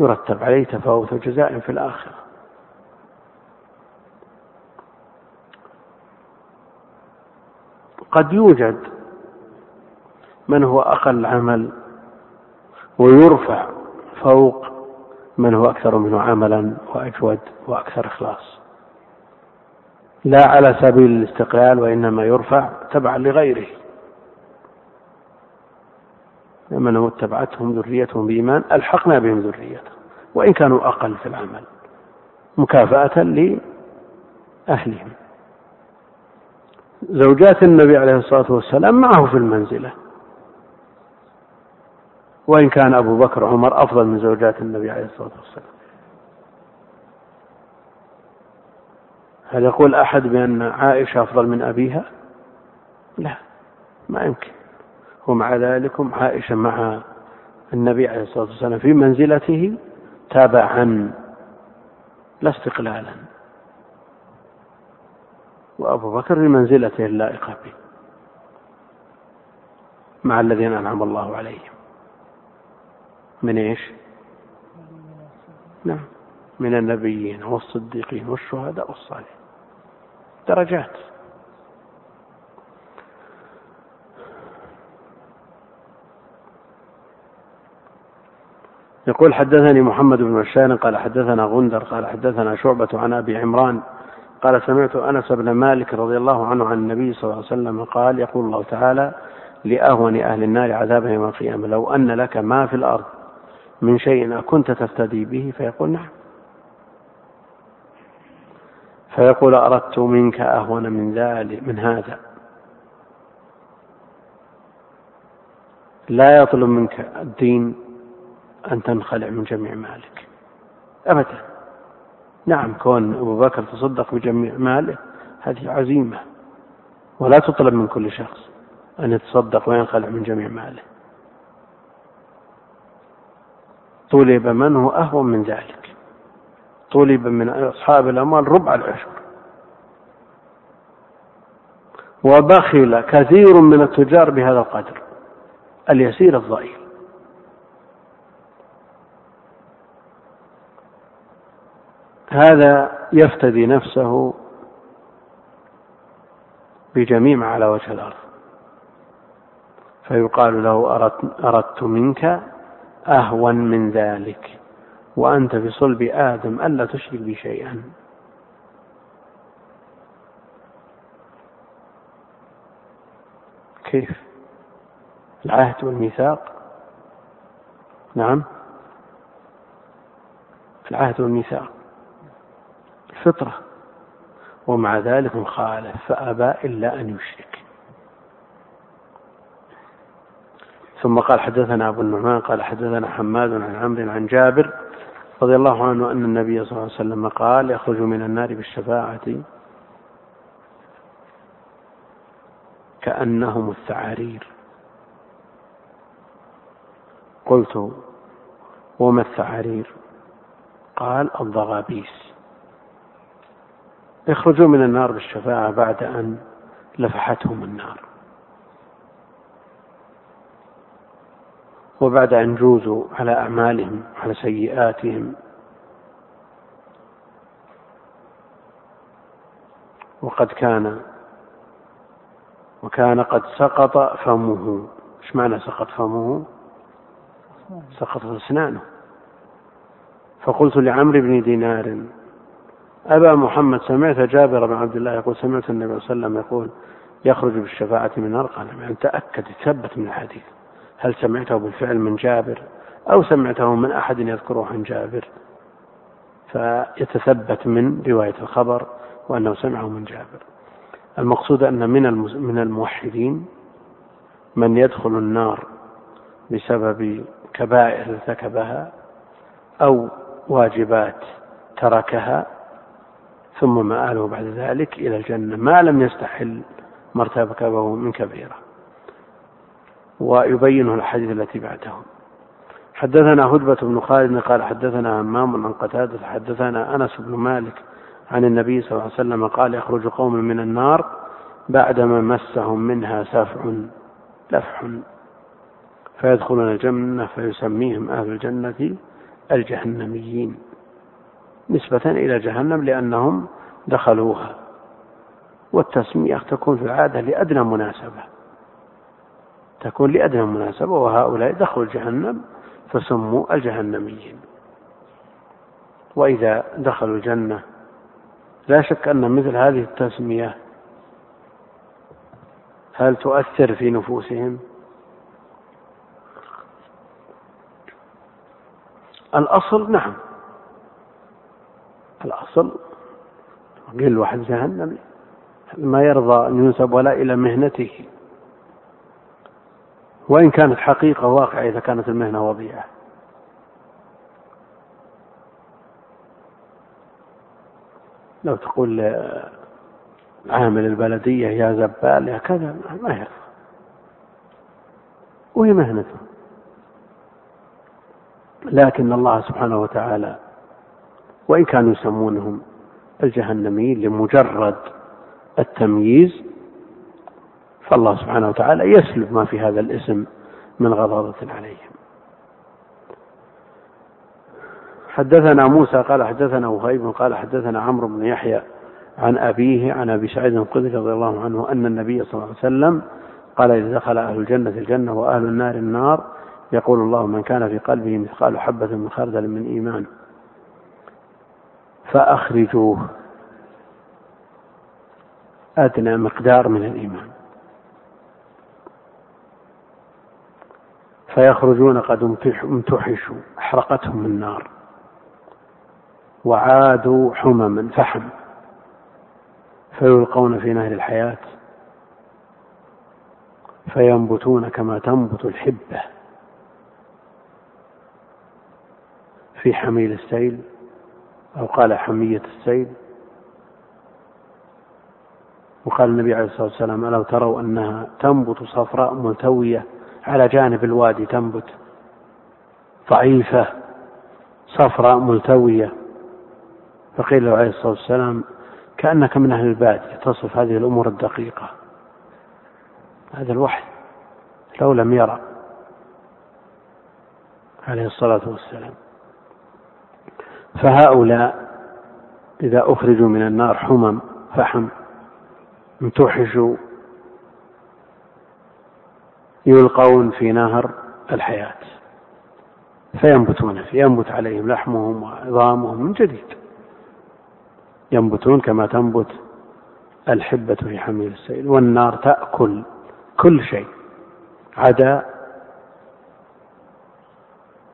يرتب عليه تفاوت جزاء في الآخرة. قد يوجد من هو أقل عمل ويرفع فوق من هو أكثر منه عملا وأجود وأكثر إخلاص. لا على سبيل الاستقلال وإنما يرفع تبعا لغيره. من اتبعتهم ذريتهم بإيمان ألحقنا بهم ذريتهم وإن كانوا أقل في العمل مكافأة لأهلهم. زوجات النبي عليه الصلاة والسلام معه في المنزلة. وإن كان أبو بكر وعمر أفضل من زوجات النبي عليه الصلاة والسلام. هل يقول أحد بأن عائشة أفضل من أبيها؟ لا ما يمكن. ومع ذلك عائشة مع النبي عليه الصلاة والسلام في منزلته تابعا لا استقلالا. وأبو بكر في منزلته اللائقة به مع الذين أنعم الله عليهم. من إيش؟ نعم من النبيين والصديقين والشهداء والصالحين. درجات. يقول حدثني محمد بن بشار قال حدثنا غندر قال حدثنا شعبة عن أبي عمران قال سمعت أنس بن مالك رضي الله عنه عن النبي صلى الله عليه وسلم قال يقول الله تعالى لأهون أهل النار عذابا يوم القيامة لو أن لك ما في الأرض من شيء أكنت تفتدي به فيقول نعم. فيقول أردت منك أهون من ذلك من هذا. لا يطلب منك الدين أن تنخلع من جميع مالك. أبدا. نعم كون أبو بكر تصدق بجميع ماله هذه عزيمة. ولا تطلب من كل شخص أن يتصدق وينخلع من جميع ماله. طلب من هو أهون من ذلك. طلب من أصحاب الأموال ربع العشر. وبخل كثير من التجار بهذا القدر اليسير الضئيل هذا يفتدي نفسه بجميع ما على وجه الأرض. فيقال له أردت, أردت منك أهون من ذلك وأنت في صلب آدم ألا تشرك بي شيئا. كيف؟ العهد والميثاق؟ نعم. العهد والميثاق. الفطرة ومع ذلك خالف فأبى إلا أن يشرك. ثم قال حدثنا أبو النعمان قال حدثنا حماد عن عمرو عن جابر رضي الله عنه أن النبي صلى الله عليه وسلم قال يخرج من النار بالشفاعة. كأنهم الثعارير. قلت وما الثعارير؟ قال الضغابيس. يخرجون من النار بالشفاعة بعد أن لفحتهم النار. وبعد أن جوزوا على أعمالهم على سيئاتهم. وقد كان وكان قد سقط فمه. إيش معنى سقط فمه؟ سقطت أسنانه. فقلت لعمرو بن دينار أبا محمد سمعت جابر بن عبد الله يقول سمعت النبي صلى الله عليه وسلم يقول يخرج بالشفاعة من قال يعني تأكد تثبت من الحديث. هل سمعته بالفعل من جابر؟ أو سمعته من أحد يذكره عن جابر؟ فيتثبت من رواية الخبر وأنه سمعه من جابر. المقصود أن من من الموحدين من يدخل النار بسبب كبائر ارتكبها أو واجبات تركها ثم مآله بعد ذلك إلى الجنة. ما لم يستحل ما ارتكبه من كبيرة. ويبينه الحديث التي بعده. حدثنا هدبة بن خالد قال حدثنا همام عن قتادة حدثنا أنس بن مالك عن النبي صلى الله عليه وسلم قال يخرج قوم من النار بعدما مسهم منها سفع لفح. فيدخلون الجنة فيسميهم أهل الجنة الجهنميين. نسبة إلى جهنم لأنهم دخلوها. والتسمية تكون في العادة لأدنى مناسبة. تكون لأدنى مناسبة وهؤلاء دخلوا جهنم فسموا الجهنميين. وإذا دخلوا الجنة لا شك أن مثل هذه التسمية هل تؤثر في نفوسهم؟ الأصل نعم. الأصل. قيل واحد جهنم. ما يرضى أن ينسب ولا إلى مهنته. وإن كانت حقيقة واقعة إذا كانت المهنة وضيعة. لو تقول عامل البلدية يا زبال يا كذا ما يرضى. وهي مهنته. لكن الله سبحانه وتعالى وإن كانوا يسمونهم الجهنميين لمجرد التمييز فالله سبحانه وتعالى يسلب ما في هذا الاسم من غضاضة عليهم. حدثنا موسى قال حدثنا وهيب قال حدثنا عمرو بن يحيى عن أبيه عن أبي سعيد الخدري رضي الله عنه أن النبي صلى الله عليه وسلم قال إذا دخل أهل الجنة الجنة وأهل النار النار يقول الله من كان في قلبه مثقال حبة من خردل من إيمان. فأخرجوه. أدنى مقدار من الإيمان. فيخرجون قد امتحشوا أحرقتهم النار. وعادوا حمما فحم. فيلقون في نهر الحياة. فينبتون كما تنبت الحبة. في حميل السيل. أو قال حمية السيل. وقال النبي عليه الصلاة والسلام ألو تروا أنها تنبت صفراء ملتوية على جانب الوادي تنبت. ضعيفة صفراء ملتوية. فقيل له عليه الصلاة والسلام كأنك من أهل البادية تصف هذه الأمور الدقيقة. هذا الوحي لو لم يرى. عليه الصلاة والسلام. فهؤلاء إذا أخرجوا من النار حمم فحم امتحشوا يلقون في نهر الحياة. فينبتون فيه ينبت عليهم لحمهم وعظامهم من جديد. ينبتون كما تنبت الحبة في حميل السيل. والنار تأكل كل شيء عدا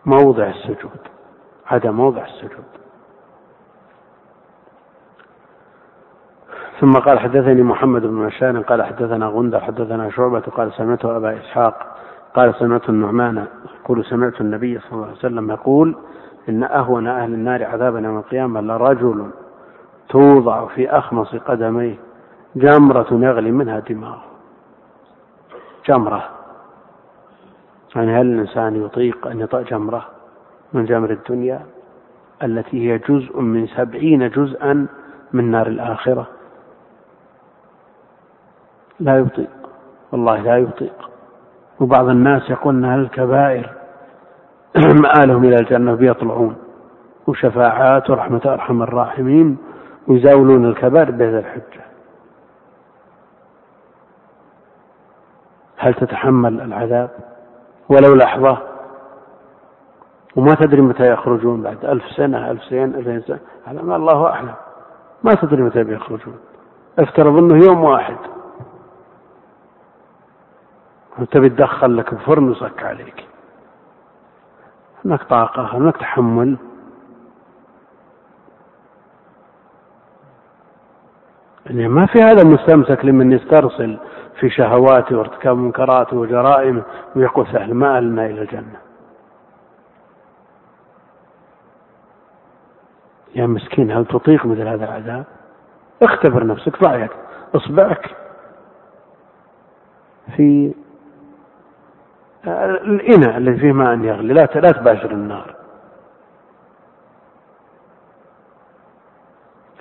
موضع السجود. عدا موضع السجود. ثم قال حدثني محمد بن بشار قال حدثنا غندر حدثنا شعبة قال سمعت أبا إسحاق قال سمعت النعمان يقول سمعت النبي صلى الله عليه وسلم يقول إن أهون أهل النار عذابا يوم القيامة لرجل توضع في أخمص قدميه جمرة يغلي منها دماغه. جمرة. يعني هل الإنسان يطيق أن يطأ جمرة؟ من جمر الدنيا التي هي جزء من سبعين جزءا من نار الآخرة. لا يطيق والله لا يطيق. وبعض الناس يقول أن الكبائر. مآلهم إلى الجنة بيطلعون وشفاعات ورحمة أرحم الراحمين ويزاولون الكبائر بهذا الحجة. هل تتحمل العذاب؟ ولو لحظة وما تدري متى يخرجون بعد ألف سنة ألف سنة ألفين سنة. هذا ما الله أعلم. ما تدري متى بيخرجون. افترض أنه يوم واحد. وتبي تدخل لك بفرن وصك عليك؟ هناك طاقة هناك تحمل. يعني ما في هذا مستمسك لمن يسترسل في شهواته وارتكاب منكراته وجرائمه ويقول سهل ما ألنا إلى الجنة. يا مسكين هل تطيق مثل هذا العذاب اختبر نفسك ضع اصبعك. في الإناء الذي فيه ماء يغلي لا لا تباشر النار.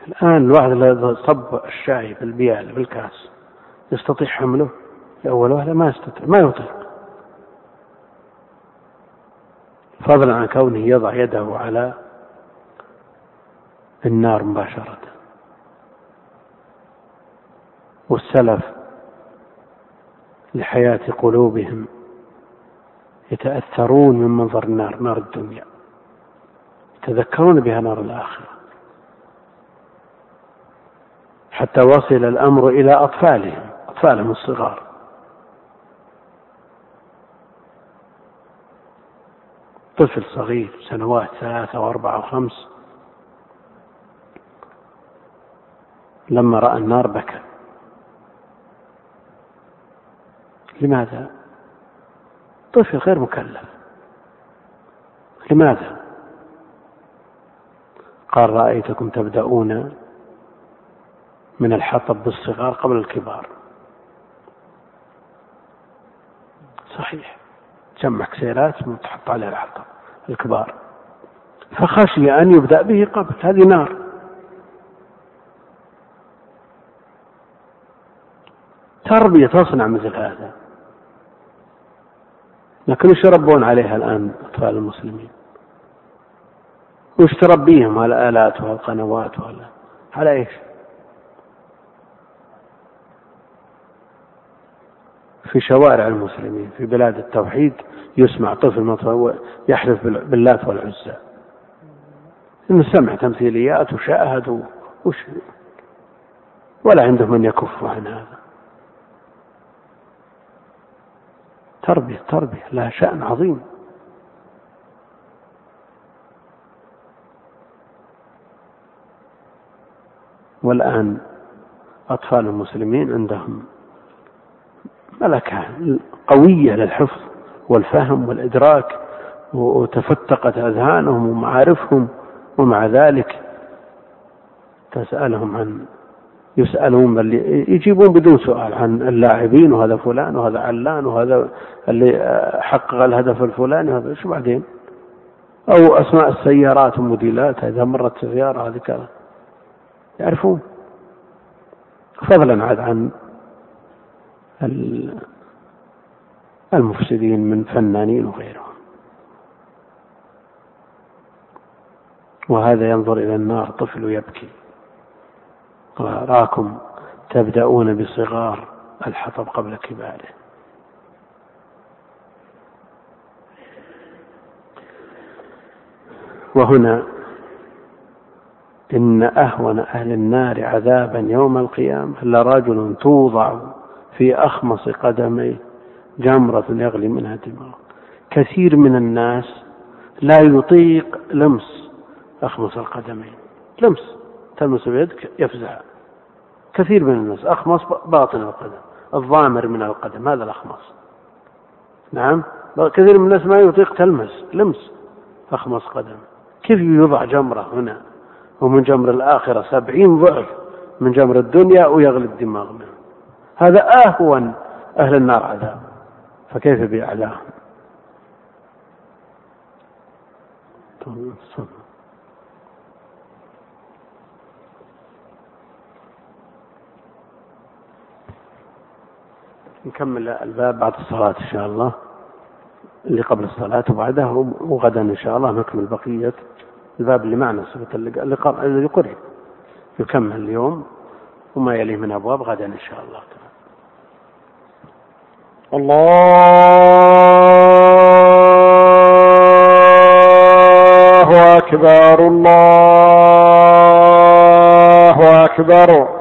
الآن الواحد إذا صب الشاي في البيال في الكاس يستطيع حمله لأول وهلة ما يستطيع ما يطيق. فضلا عن كونه يضع يده على النار مباشرة. والسلف لحياة قلوبهم يتأثرون من منظر النار نار الدنيا. يتذكرون بها نار الآخرة. حتى وصل الأمر إلى أطفالهم أطفالهم الصغار. طفل صغير سنوات ثلاثة وأربعة وخمس لما رأى النار بكى. لماذا؟ طفل غير مكلف. لماذا؟ قال رأيتكم تبدأون من الحطب بالصغار قبل الكبار. صحيح. جمع كسيرات وتحط عليها الحطب الكبار. فخشي أن يبدأ به قبل. هذه نار. تربية تصنع مثل هذا. لكن وش يربون عليها الآن أطفال المسلمين؟ وش تربيهم على الآلات والقنوات على إيش؟ في شوارع المسلمين في بلاد التوحيد يسمع طفل يحلف باللات والعزى. إنه سمع تمثيليات وشاهد وش ولا عنده من يكف عن هذا. تربية تربية لها شأن عظيم. والآن أطفال المسلمين عندهم ملكة قوية للحفظ والفهم والإدراك وتفتقت أذهانهم ومعارفهم ومع ذلك تسألهم عن يسألون بل يجيبون بدون سؤال عن اللاعبين وهذا فلان وهذا علان وهذا اللي حقق الهدف الفلاني وهذا شو بعدين؟ أو أسماء السيارات وموديلاتها إذا مرت سيارة هذه كذا. يعرفون. فضلا عاد عن المفسدين من فنانين وغيرهم. وهذا ينظر إلى النار طفل يبكي. وأراكم تبدأون بصغار الحطب قبل كباره. وهنا إن أهون أهل النار عذابا يوم القيامة لرجل توضع في أخمص قدميه جمرة يغلي منها دماغ كثير من الناس لا يطيق لمس أخمص القدمين. لمس تلمس بيدك يفزع. كثير من الناس أخمص باطن القدم الضامر من القدم هذا الأخمص. نعم؟ كثير من الناس ما يطيق تلمس لمس أخمص قدم. كيف يوضع جمرة هنا؟ ومن جمر الآخرة سبعين ضعف من جمر الدنيا ويغلي الدماغ منه. هذا أهون أهل النار عذاب. فكيف بأعلاهم نكمل الباب بعد الصلاة إن شاء الله اللي قبل الصلاة وبعدها وغدا إن شاء الله نكمل بقية الباب اللي معنا صفة الذي قرئ يكمل اليوم وما يليه من أبواب غدا إن شاء الله. تعالى الله أكبر الله أكبر.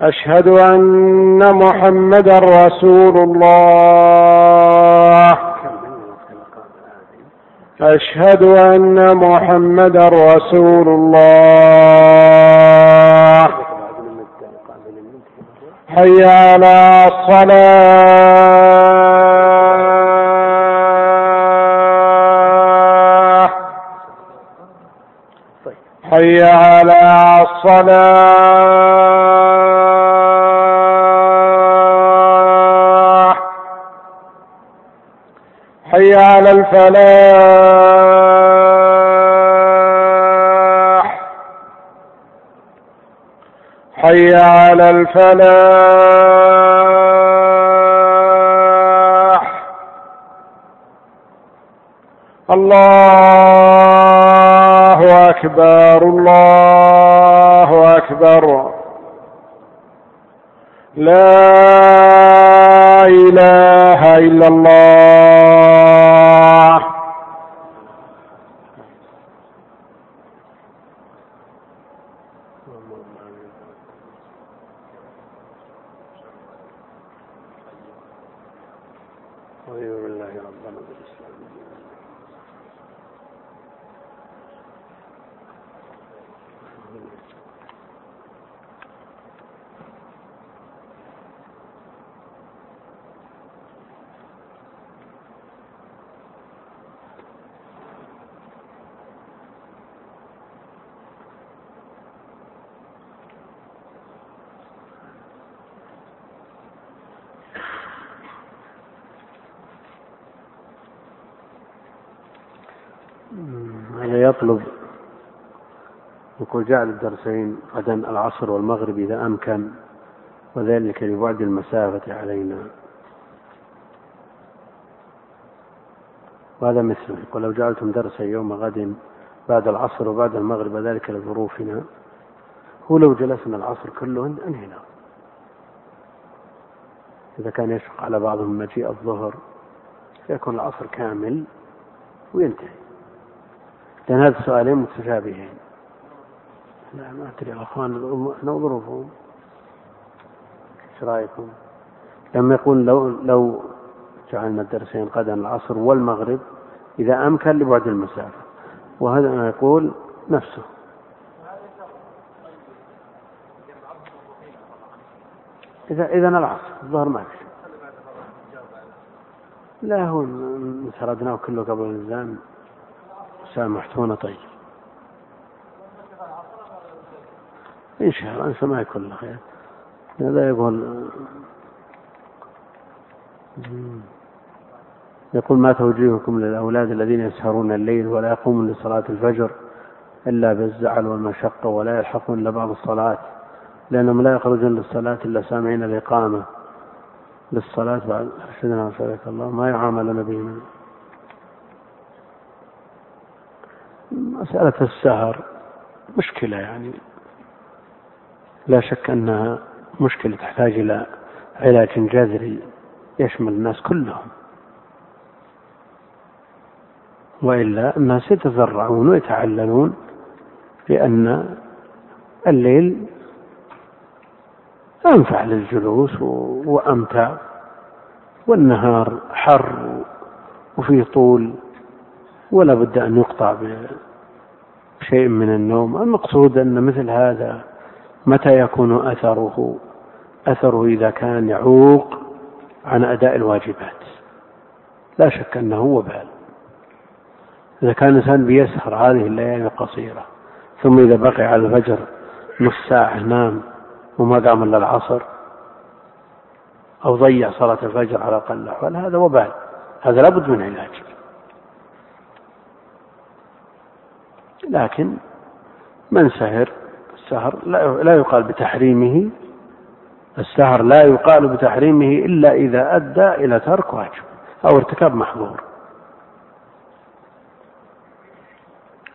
أشهد أن محمدا رسول الله. أشهد أن محمدا رسول الله. حي على الصلاة. حي على الصلاة. حي على الفلاح. حي على الفلاح. الله أكبر الله أكبر. لا إله إلا الله رضي بالله ربنا بالإسلام هذا يطلب يقول جعل الدرسين غدا العصر والمغرب إذا أمكن وذلك لبعد المسافة علينا. وهذا مثله يقول لو جعلتم درسا يوم غد بعد العصر وبعد المغرب ذلك لظروفنا. هو لو جلسنا العصر كله أنهينا. إذا كان يشق على بعضهم مجيء الظهر فيكون العصر كامل وينتهي. لأن هذا السؤالين متشابهين لا ما أدري يا أخوان إحنا ظروفهم إيش رأيكم؟ لما يقول لو لو جعلنا الدرسين غدا العصر والمغرب إذا أمكن لبعد المسافة. وهذا ما يقول نفسه. إذا إذا العصر الظهر ما في لا هو سردناه كله قبل الإنسان. سامحتونا طيب. إن شاء الله أنسى ما يكون له خير. هذا يقول يقول ما توجيهكم للأولاد الذين يسهرون الليل ولا يقومون لصلاة الفجر إلا بالزعل والمشقة ولا يلحقون إلا بعض الصلاة لأنهم لا يخرجون للصلاة إلا سامعين الإقامة. للصلاة بعد أرشدنا وفقك الله ما يعاملون بهم مسألة السهر مشكلة يعني. لا شك أنها مشكلة تحتاج إلى علاج جذري يشمل الناس كلهم. وإلا الناس يتذرعون ويتعللون بأن الليل أنفع للجلوس وأمتع والنهار حر وفيه طول ولا بد أن يقطع بشيء من النوم. المقصود أن مثل هذا متى يكون أثره؟ أثره إذا كان يعوق عن أداء الواجبات. لا شك أنه وبال إذا كان الإنسان بيسهر هذه الليالي القصيرة ثم إذا بقي على الفجر نص ساعة نام وما قام إلا العصر أو ضيع صلاة الفجر على أقل الأحوال هذا وبال هذا لابد من علاج. لكن من سهر السهر لا يقال بتحريمه. السهر لا يقال بتحريمه إلا إذا أدى إلى ترك واجب أو ارتكاب محظور.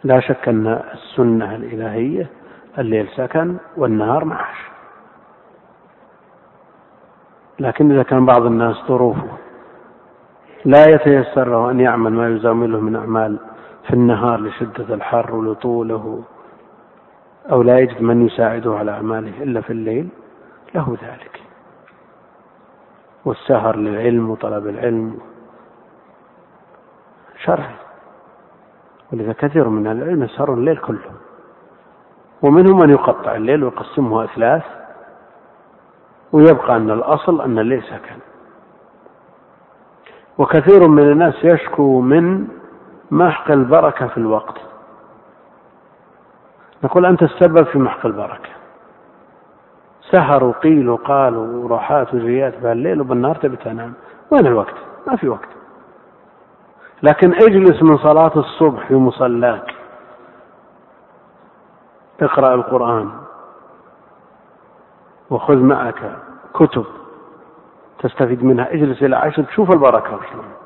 لا شك أن السنة الإلهية الليل سكن والنهار معاش. لكن إذا كان بعض الناس ظروفه لا يتيسر له أن يعمل ما يزامله من أعمال في النهار لشدة الحر ولطوله أو لا يجد من يساعده على أعماله إلا في الليل له ذلك. والسهر للعلم وطلب العلم شرعي ولذا كثير من العلم يسهرون الليل كله. ومنهم من يقطع الليل ويقسمه أثلاث ويبقى أن الأصل أن الليل سكن. وكثير من الناس يشكو من محق البركة في الوقت. نقول أنت السبب في محق البركة. سهر وقيل وقال وراحات وزيات بالليل وبالنهار تبي تنام. وين الوقت؟ ما في وقت. لكن اجلس من صلاة الصبح في مصلاك. اقرأ القرآن. وخذ معك كتب تستفيد منها. اجلس إلى عشر تشوف البركة شلون.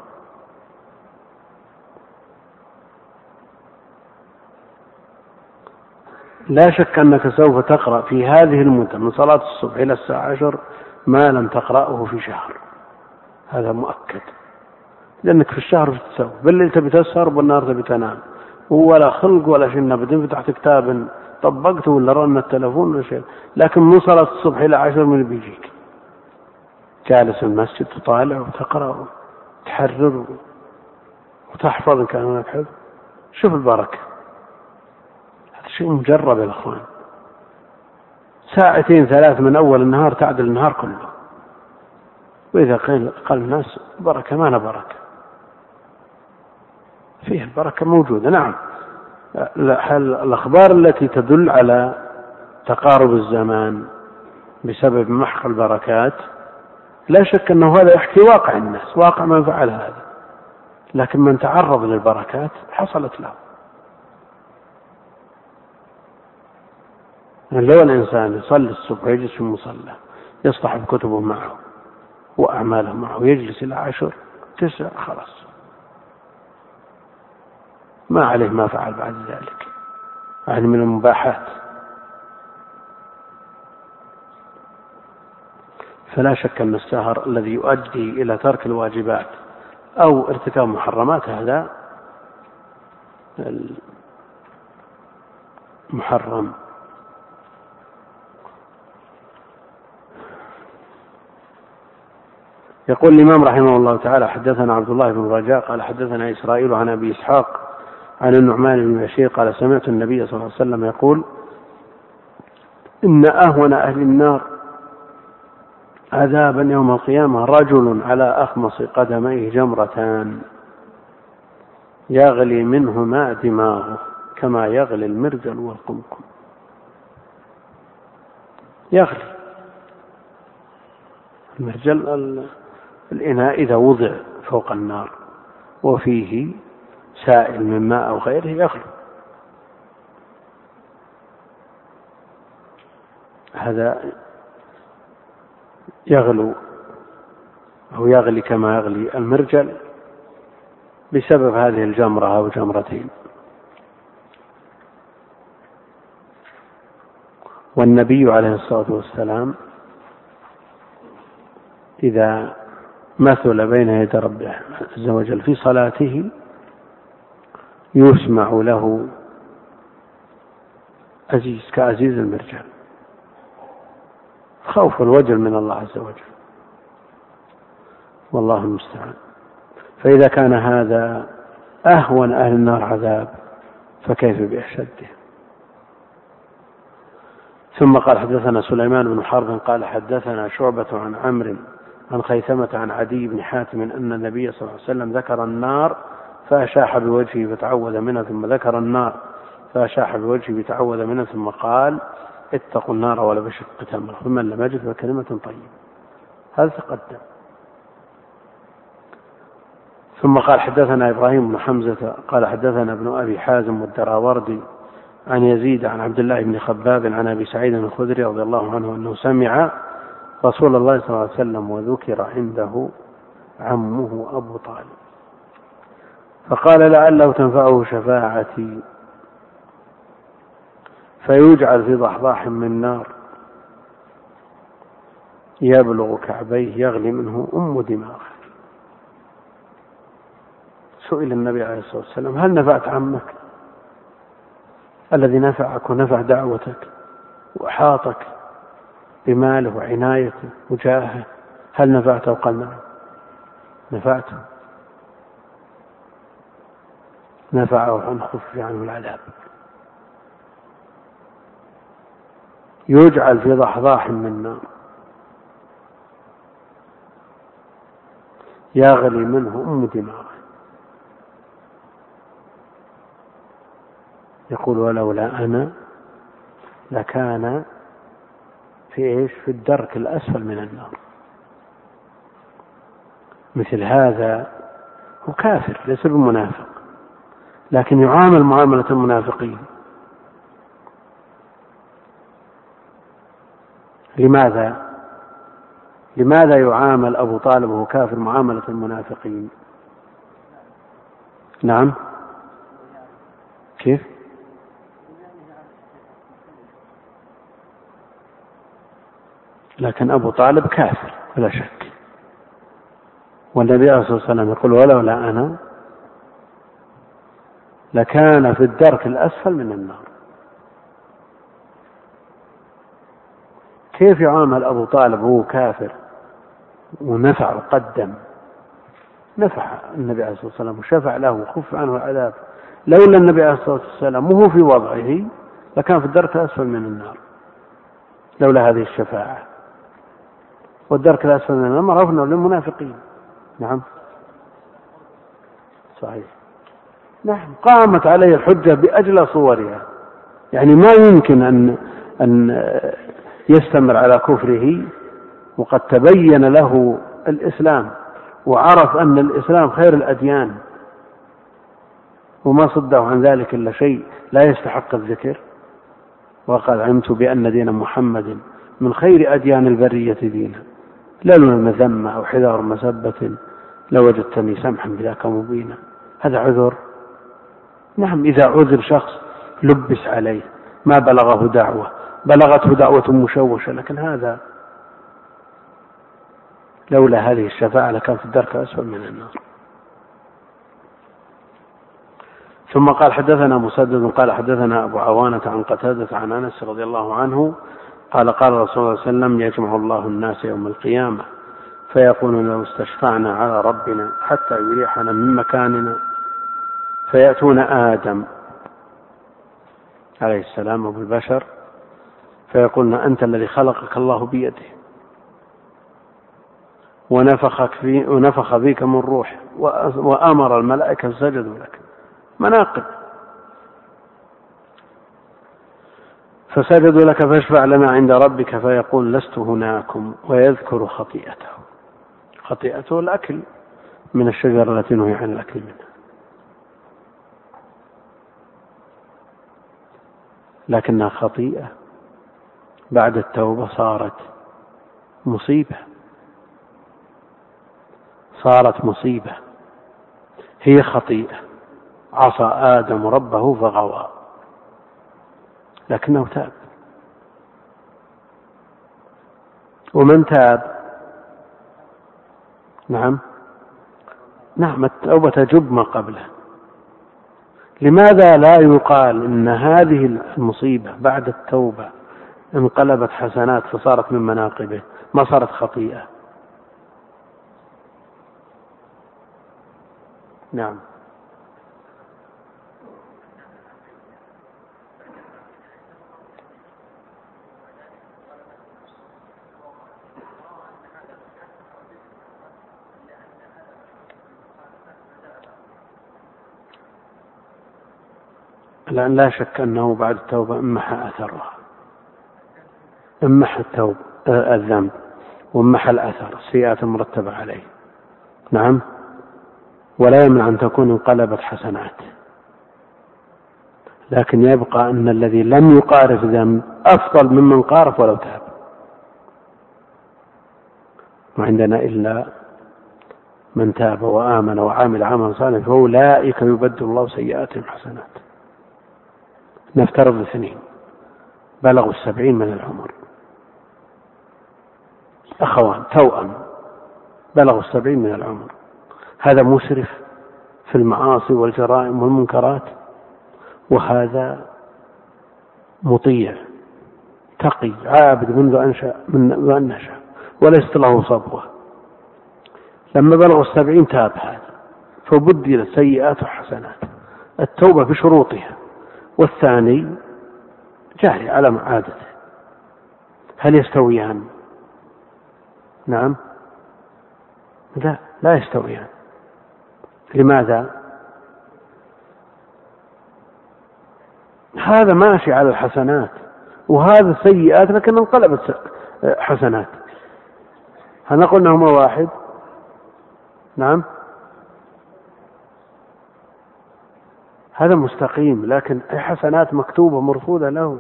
لا شك أنك سوف تقرأ في هذه المدة من صلاة الصبح إلى الساعة عشر ما لم تقرأه في شهر. هذا مؤكد. لأنك في الشهر تسوي؟ بالليل تبي تسهر وبالنهار تبي تنام. ولا خلق ولا شيء ابدا فتحت كتاب طبقته ولا رن التلفون ولا شيء. لكن من صلاة الصبح إلى عشر من بيجيك؟ جالس في المسجد تطالع وتقرأ وتحرر وتحفظ إن كان هناك حفظ. شوف البركة. شيء مجرب يا أخوان. ساعتين ثلاث من أول النهار تعدل النهار كله. وإذا قال قال الناس بركة ما بركة. فيه البركة موجودة نعم. الأخبار التي تدل على تقارب الزمان بسبب محق البركات لا شك أنه هذا يحكي واقع الناس واقع من فعل هذا. لكن من تعرض للبركات حصلت له. لو الإنسان يصلي الصبح ويجلس في المصلى يصطحب كتبه معه وأعماله معه ويجلس إلى عشر تسع خلاص. ما عليه ما فعل بعد ذلك. يعني من المباحات. فلا شك أن السهر الذي يؤدي إلى ترك الواجبات أو ارتكاب محرمات هذا محرم. يقول الإمام رحمه الله تعالى حدثنا عبد الله بن رجاء قال حدثنا إسرائيل عن أبي إسحاق عن النعمان بن بشير قال سمعت النبي صلى الله عليه وسلم يقول إن أهون أهل النار عذابا يوم القيامة رجل على أخمص قدميه جمرتان يغلي منهما دماغه كما يغلي المرجل والقمقم. يغلي المرجل الإناء إذا وضع فوق النار وفيه سائل من ماء أو غيره يغلو هذا يغلو أو يغلي كما يغلي المرجل بسبب هذه الجمرة أو جمرتين. والنبي عليه الصلاة والسلام إذا مثل بين يدي ربه عز وجل في صلاته يسمع له عزيز كعزيز المرجان. خوف الوجل من الله عز وجل. والله المستعان. فإذا كان هذا أهون أهل النار عذاب فكيف بأشده؟ ثم قال حدثنا سليمان بن حرب قال حدثنا شعبة عن عمرو عن خيثمة عن عدي بن حاتم أن النبي صلى الله عليه وسلم ذكر النار فأشاح بوجهه فتعوذ منها ثم ذكر النار فأشاح بوجهه فتعوذ منها ثم قال اتقوا النار ولا بشق تمرة فمن لم يجد فكلمة طيبة. هذا تقدم. ثم قال حدثنا إبراهيم بن حمزة قال حدثنا ابن أبي حازم والدراوردي عن يزيد عن عبد الله بن خباب عن أبي سعيد الخدري رضي الله عنه أنه سمع رسول الله صلى الله عليه وسلم وذكر عنده عمه أبو طالب. فقال لعله تنفعه شفاعتي. فيجعل في ضحضاح من نار. يبلغ كعبيه يغلي منه أم دماغه. سئل النبي عليه الصلاة والسلام هل نفعت عمك؟ الذي نفعك ونفع دعوتك وأحاطك. بماله وعنايته وجاهه هل نفعته قال نعم؟ نفعته. نفعه أن خفف عنه العذاب. يجعل في ضحضاح من نار. يغلي منه أم دماغه. يقول ولولا أنا لكان في إيش؟ في الدرك الأسفل من النار مثل هذا هو كافر ليس بمنافق لكن يعامل معاملة المنافقين لماذا؟ لماذا يعامل أبو طالب وهو كافر معاملة المنافقين؟ نعم كيف؟ لكن أبو طالب كافر بلا شك. والنبي عليه الصلاة والسلام يقول ولولا أنا لكان في الدرك الأسفل من النار. كيف يعامل أبو طالب وهو كافر ونفع وقدم؟ نفع النبي عليه الصلاة والسلام وشفع له وخف عنه العذاب. لولا النبي عليه الصلاة والسلام وهو في وضعه لكان في الدرك الأسفل من النار. لولا هذه الشفاعة. والدرك الأسفل من النار معروف للمنافقين. نعم. صحيح. نعم. قامت عليه الحجة بأجلى صورها. يعني ما يمكن أن أن يستمر على كفره. وقد تبين له الإسلام. وعرف أن الإسلام خير الأديان. وما صده عن ذلك إلا شيء. لا يستحق الذكر. وقد علمت بأن دين محمد من خير أديان البرية دينا. لولا المذمة أو حذار مسبة لوجدتني سمحا بذاك مبينا. هذا عذر. نعم إذا عذر شخص لبس عليه ما بلغه دعوة. بلغته دعوة مشوشة لكن هذا لولا هذه الشفاعة لكان في الدرك الأسفل من النار. ثم قال حدثنا مسدد قال حدثنا أبو عوانة عن قتادة عن أنس رضي الله عنه قال قال رسول الله صلى الله عليه وسلم يجمع الله الناس يوم القيامة فيقول لو استشفعنا على ربنا حتى يريحنا من مكاننا فيأتون آدم عليه السلام أبو البشر فيقولون أنت الذي خلقك الله بيده ونفخك في ونفخ فيك من روح وأمر الملائكة فسجدوا لك. مناقب. فسجدوا لك فاشفع لنا عند ربك فيقول لست هناكم ويذكر خطيئته. خطيئته الأكل من الشجرة التي نهي عن الأكل منها. لكنها خطيئة. بعد التوبة صارت مصيبة. صارت مصيبة. هي خطيئة. عصى آدم ربه فغوى. لكنه تاب. ومن تاب؟ نعم. نعم التوبة تجب ما قبله لماذا لا يقال إن هذه المصيبة بعد التوبة انقلبت حسنات فصارت من مناقبه؟ ما صارت خطيئة؟ نعم. لأن لا شك أنه بعد التوبة امح أثرها. امح التوب آه، الذنب. وامح الأثر السيئات المرتبة عليه. نعم؟ ولا يمنع أن تكون انقلبت حسنات. لكن يبقى أن الذي لم يقارف ذنب أفضل ممن قارف ولو تاب. ما عندنا إلا من تاب وآمن وعمل عملا صالحا فأولئك يبدل الله سيئاتهم حسنات. نفترض اثنين بلغوا السبعين من العمر. أخوان توأم. بلغوا السبعين من العمر. هذا مسرف في المعاصي والجرائم والمنكرات وهذا مطيع تقي عابد منذ أنشأ من أن نشأ وليست له صبوة. لما بلغ السبعين تاب هذا فبدلت سيئات وحسنات. التوبة بشروطها. والثاني جاري على عادته هل يستويان؟ نعم. لا لا يستويان. لماذا؟ هذا ماشي على الحسنات وهذا سيئات لكن انقلبت حسنات. هل نقول إنهما واحد؟ نعم. هذا مستقيم لكن حسنات مكتوبة مرفوضة له.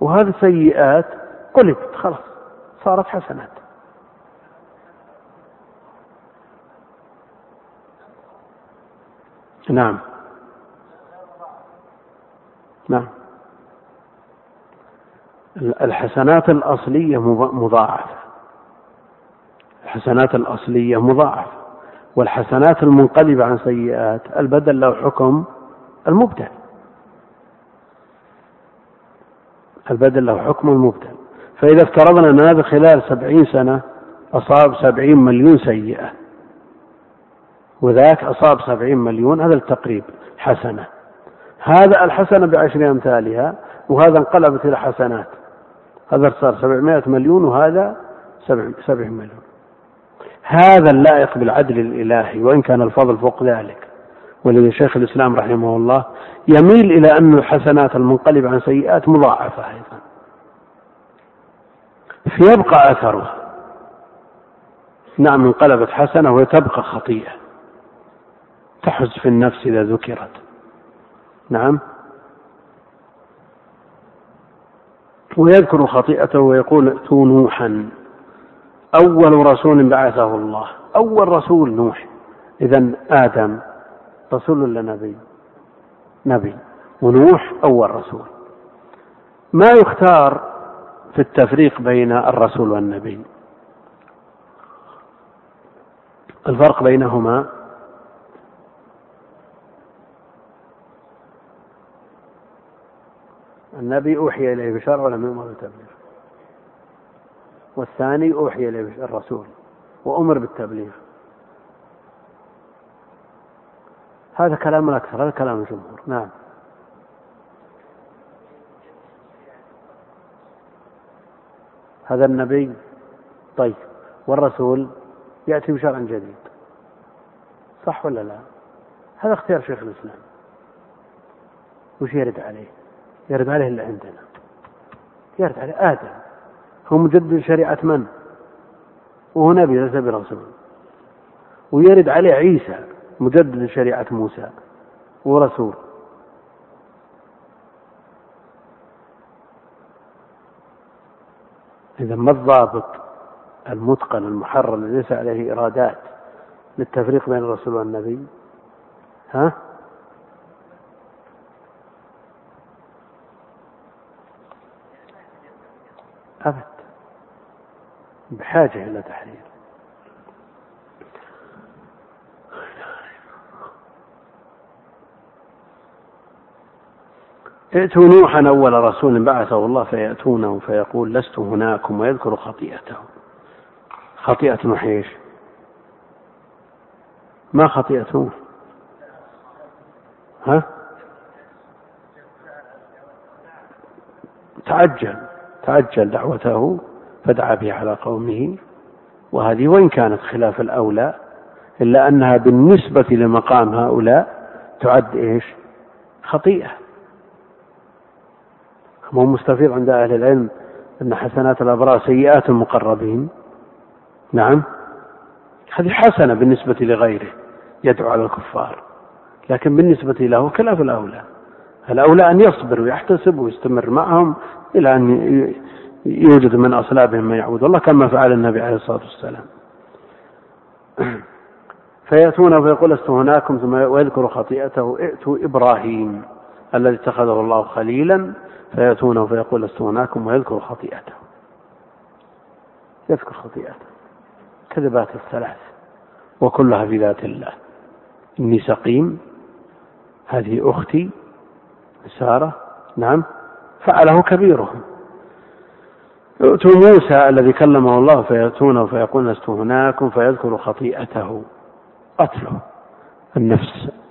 وهذا سيئات قلبت خلاص صارت حسنات. نعم. نعم. الحسنات الأصلية مضاعفة. الحسنات الأصلية مضاعفة. والحسنات المنقلبة عن سيئات البدل له حكم المبدل البدل له حكم المبدل. فإذا افترضنا أن هذا خلال سبعين سنة أصاب سبعين مليون سيئة. وذاك أصاب سبعين مليون هذا التقريب حسنة. هذا الحسنة بعشر أمثالها وهذا انقلبت إلى حسنات هذا صار سبعمائة مليون وهذا سبع, سبع مليون. هذا اللائق بالعدل الإلهي وإن كان الفضل فوق ذلك. ولذا شيخ الإسلام رحمه الله يميل إلى أن الحسنات المنقلبة عن سيئات مضاعفة أيضا. فيبقى أثرها نعم انقلبت حسنة وتبقى خطيئة. تحز في النفس إذا ذكرت. نعم. ويذكر خطيئته ويقول ائتوا نوحا. أول رسول بعثه الله. أول رسول نوح. إذا آدم. رسول ولا نبي؟ نبي. ونوح أول رسول ما يختار في التفريق بين الرسول والنبي؟ الفرق بينهما؟ النبي أوحي إليه بشرع ولم يؤمر بالتبليغ. والثاني أوحي إليه الرسول. وأمر بالتبليغ. هذا كلام الأكثر هذا كلام الجمهور نعم. هذا النبي طيب والرسول يأتي بشرع جديد صح ولا لا؟ هذا اختيار شيخ الإسلام. وش يرد عليه؟ يرد عليه اللي عندنا. يرد عليه آدم. هو مجدد شريعة من؟ وهو نبي ليس برسول. ويرد عليه عيسى. مجدد شريعة موسى ورسول. إذا ما الضابط المتقن المحرر الذي ليس عليه إرادات للتفريق بين الرسول والنبي؟ ها؟ أبد. بحاجة إلى تحرير. ائتوا نوحا أول رسول بعثه الله فيأتونه فيقول لست هناكم ويذكر خطيئته خطيئة نوح إيش؟ ما خطيئة نوح؟ ها؟ تعجل تعجل دعوته فدعا بها على قومه وهذه وإن كانت خلاف الأولى إلا أنها بالنسبة لمقام هؤلاء تعد إيش خطيئة مو مستفيض عند أهل العلم أن حسنات الأبرار سيئات المقربين. نعم. هذه حسنة بالنسبة لغيره يدعو على الكفار لكن بالنسبة له خلاف الأولى. الأولى أن يصبر ويحتسب ويستمر معهم إلى أن يوجد من أصلابهم من يعبد الله كما فعل النبي عليه الصلاة والسلام. فيأتون فيقول لست هناكم ثم ويذكر خطيئته ائتوا إبراهيم الذي اتخذه الله خليلا فيأتونه فيقول لست هناكم ويذكر خطيئته. يذكر خطيئته. كذبات الثلاث. وكلها في ذات الله. إني سقيم. هذه أختي. سارة. نعم. فعله كبيرهم. يؤتوا موسى الذي كلمه الله فيأتونه فيقول لست هناكم فيذكر خطيئته. قتله. النفس.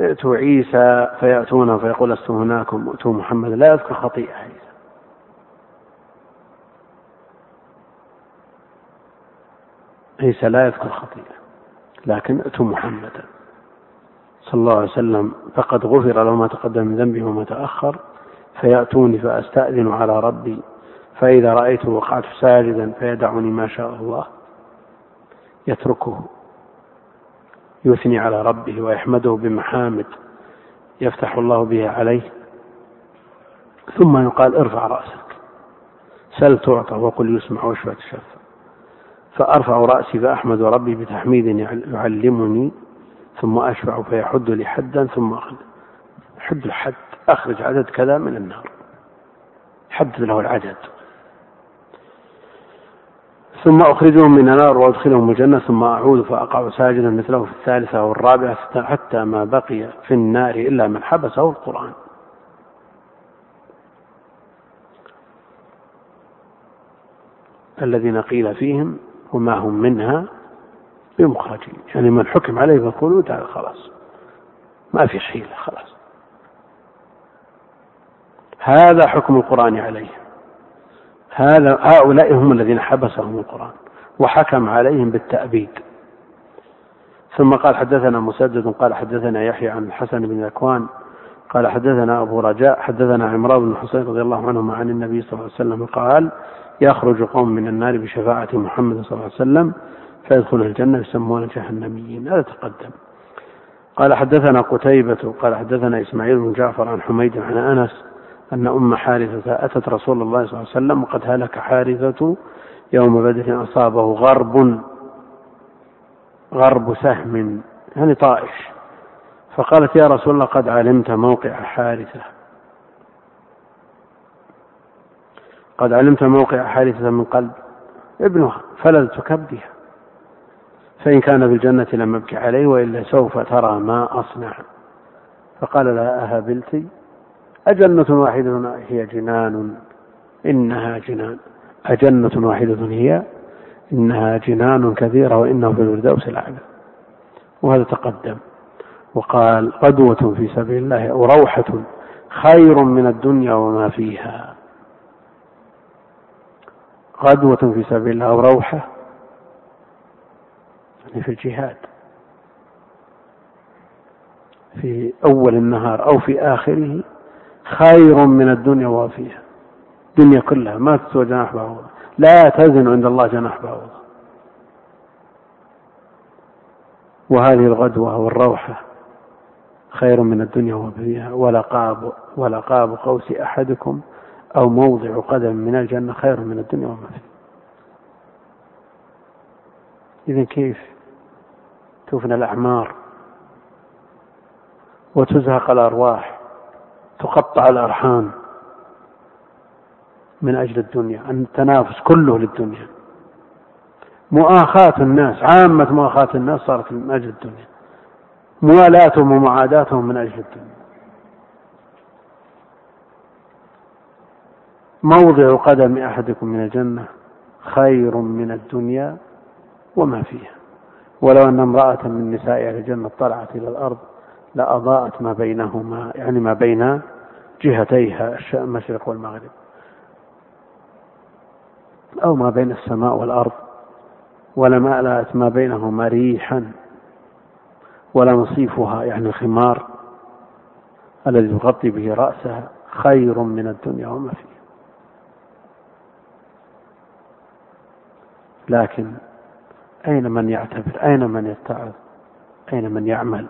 يأتوا عيسى فيأتونه فيقول لست هناكم ائتوا محمد. لا يذكر خطيئة عيسى. عيسى لا يذكر خطيئة لكن ائتوا محمدا. صلى الله عليه وسلم فقد غفر له ما تقدم من ذنبه وما تأخر فيأتوني فأستأذن على ربي فإذا رأيته وقعت ساجدا فيدعني ما شاء الله. يتركه. يثني على ربه ويحمده بمحامد يفتح الله بها عليه. ثم يقال ارفع رأسك. سل تعطى وقل يسمع واشفع تشفى. فأرفع رأسي فأحمد ربي بتحميد يعلمني ثم أشفع فيحد لي حدا ثم أخذ حد الحد أخرج عدد كذا من النار. حدد له العدد. ثم أخرجهم من النار وأدخلهم الجنة ثم أعود فأقع ساجدا مثله في الثالثة والرابعة حتى ما بقي في النار إلا من حبسه القرآن. الذين قيل فيهم وما هم منها بمخرجين. يعني من حكم عليه بالخلود تعالى خلاص ما في حيلة خلاص. هذا حكم القرآن عليهم هذا هؤلاء هم الذين حبسهم القرآن وحكم عليهم بالتأبيد. ثم قال حدثنا مسدد قال حدثنا يحيى عن الحسن بن ذكوان قال حدثنا أبو رجاء حدثنا عمران بن حسين رضي الله عنهما عن النبي صلى الله عليه وسلم قال يخرج قوم من النار بشفاعة محمد صلى الله عليه وسلم فيدخل الجنة يسمون جهنميين. هذا تقدم. قال حدثنا قتيبة قال حدثنا إسماعيل بن جعفر عن حميد عن أنس أن أم حارثة أتت رسول الله صلى الله عليه وسلم وقد هلك حارثة يوم بدر أصابه غرب غرب سهم يعني طائش. فقالت يا رسول الله قد علمت موقع حارثة. قد علمت موقع حارثة من قلب ابنها فلذت كبدها. فإن كان في الجنة لم أبكي عليه وإلا سوف ترى ما أصنع. فقال لها أهبلت أجنة واحدة هي جنان إنها جنان. أجنة واحدة هي إنها جنان كثيرة وإنه في الفردوس الأعلى. وهذا تقدم. وقال غدوة في سبيل الله أو روحة خير من الدنيا وما فيها. غدوة في سبيل الله أو روحة يعني في الجهاد. في أول النهار أو في آخره خير من الدنيا وما فيها. الدنيا كلها ما تسوى جناح بعوضة. لا تزن عند الله جناح بعوضة. وهذه الغدوة والروحة خير من الدنيا وما فيها. ولقاب ولقاب قوس أحدكم أو موضع قدم من الجنة خير من الدنيا وما فيها. إذا كيف؟ تفنى الأعمار وتزهق الأرواح. تقطع الأرحام من أجل الدنيا التنافس كله للدنيا. مؤاخاة الناس عامة مؤاخاة الناس صارت من أجل الدنيا. موالاتهم ومعاداتهم من أجل الدنيا. موضع قدم أحدكم من الجنة خير من الدنيا وما فيها. ولو أن امرأة من نساء أهل الجنة طلعت إلى الأرض لأضاءت ما بينهما يعني ما بين جهتيها المشرق والمغرب. أو ما بين السماء والأرض. ولملأت ما بينهما ريحا. ولنصيفها يعني الخمار الذي تغطي به رأسها خير من الدنيا وما فيها. لكن أين من يعتبر؟ أين من يتعظ؟ أين من يعمل؟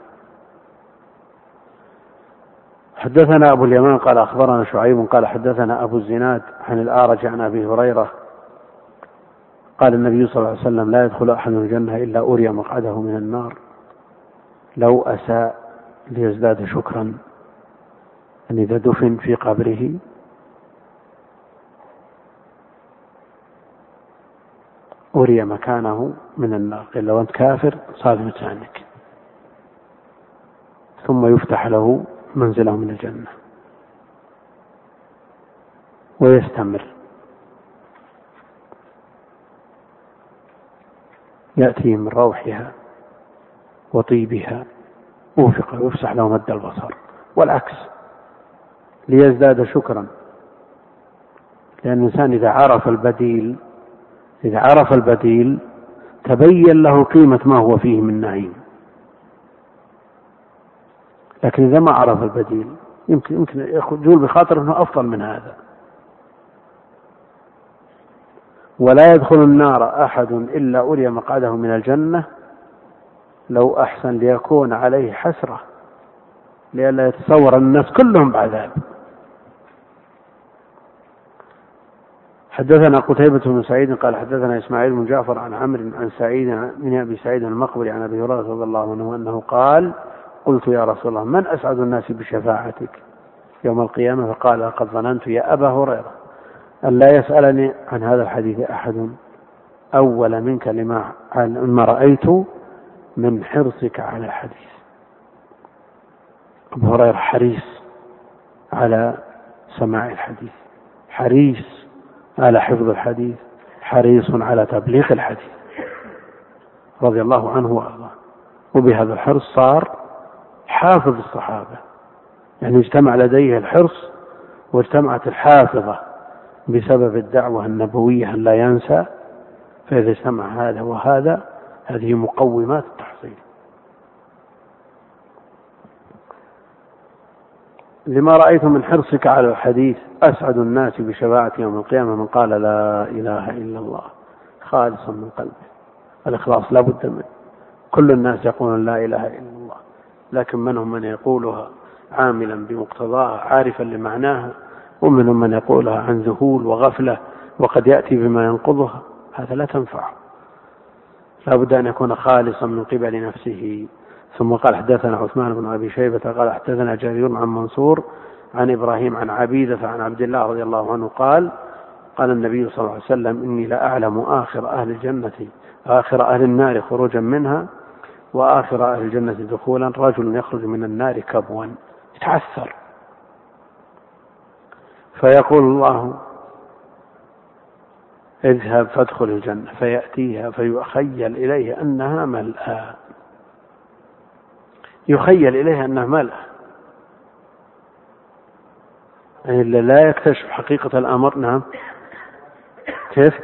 حدثنا أبو اليمان قال أخبرنا شعيب قال حدثنا أبو الزناد عن الأعرج عن أبي هريرة قال النبي صلى الله عليه وسلم لا يدخل أحد الجنة إلا أري مقعده من النار. لو أساء ليزداد شكرا. أن إذا دفن في قبره. أري مكانه من النار. قيل لو أنت كافر صار مكانك ثم يفتح له منزله من الجنة. ويستمر. يأتي من روحها وطيبها وفق ويفسح له مد البصر. والعكس ليزداد شكرا. لأن الإنسان إذا عرف البديل إذا عرف البديل تبين له قيمة ما هو فيه من نعيم. لكن إذا ما عرف البديل يمكن يمكن يقول بخاطر أنه أفضل من هذا. ولا يدخل النار أحد إلا أري مقعده من الجنة لو أحسن ليكون عليه حسرة لئلا يتصور الناس كلهم بعذاب حدثنا قتيبة بن سعيد قال حدثنا إسماعيل بن جعفر عن عمرو عن سعيد من أبي سعيد المقبري عن أبي هريرة رضي الله عنه أنه قال قلت يا رسول الله من أسعد الناس بشفاعتك يوم القيامة؟ فقال لقد ظننت يا أبا هريرة أن لا يسألني عن هذا الحديث أحد. أول منك لما ما رأيت من حرصك على الحديث أبو هريرة حريص على سماع الحديث حريص على حفظ الحديث حريص على تبليغ الحديث. رضي الله عنه وأرضاه. وبهذا الحرص صار حافظ الصحابة. يعني اجتمع لديه الحرص واجتمعت الحافظة بسبب الدعوة النبوية أن لا ينسى فإذا اجتمع هذا وهذا هذه مقومات التحصيل. لما رأيت من حرصك على الحديث أسعد الناس بشفاعة يوم القيامة؟ من قال لا إله إلا الله خالصا من قلبه. الإخلاص لا بد منه. كل الناس يقولون لا إله إلا الله. لكن منهم من يقولها عاملا بمقتضاها عارفا لمعناها ومنهم من يقولها عن ذهول وغفلة وقد يأتي بما ينقضها هذا لا تنفع. لا بد أن يكون خالصا من قبل نفسه. ثم قال حدثنا عثمان بن أبي شيبة قال حدثنا جرير عن منصور عن إبراهيم عن عبيدة عن عبد الله رضي الله عنه قال قال النبي صلى الله عليه وسلم إني لأعلم آخر أهل الجنة آخر أهل النار خروجا منها وآخر أهل الجنة دخولا رجل يخرج من النار كبوا يتعثر. فيقول الله اذهب فادخل الجنة فيأتيها فيخيل اليه أنها ملأى. يخيل إليه أنه ملأ يعني لا يكتشف حقيقة الأمر نعم. كيف؟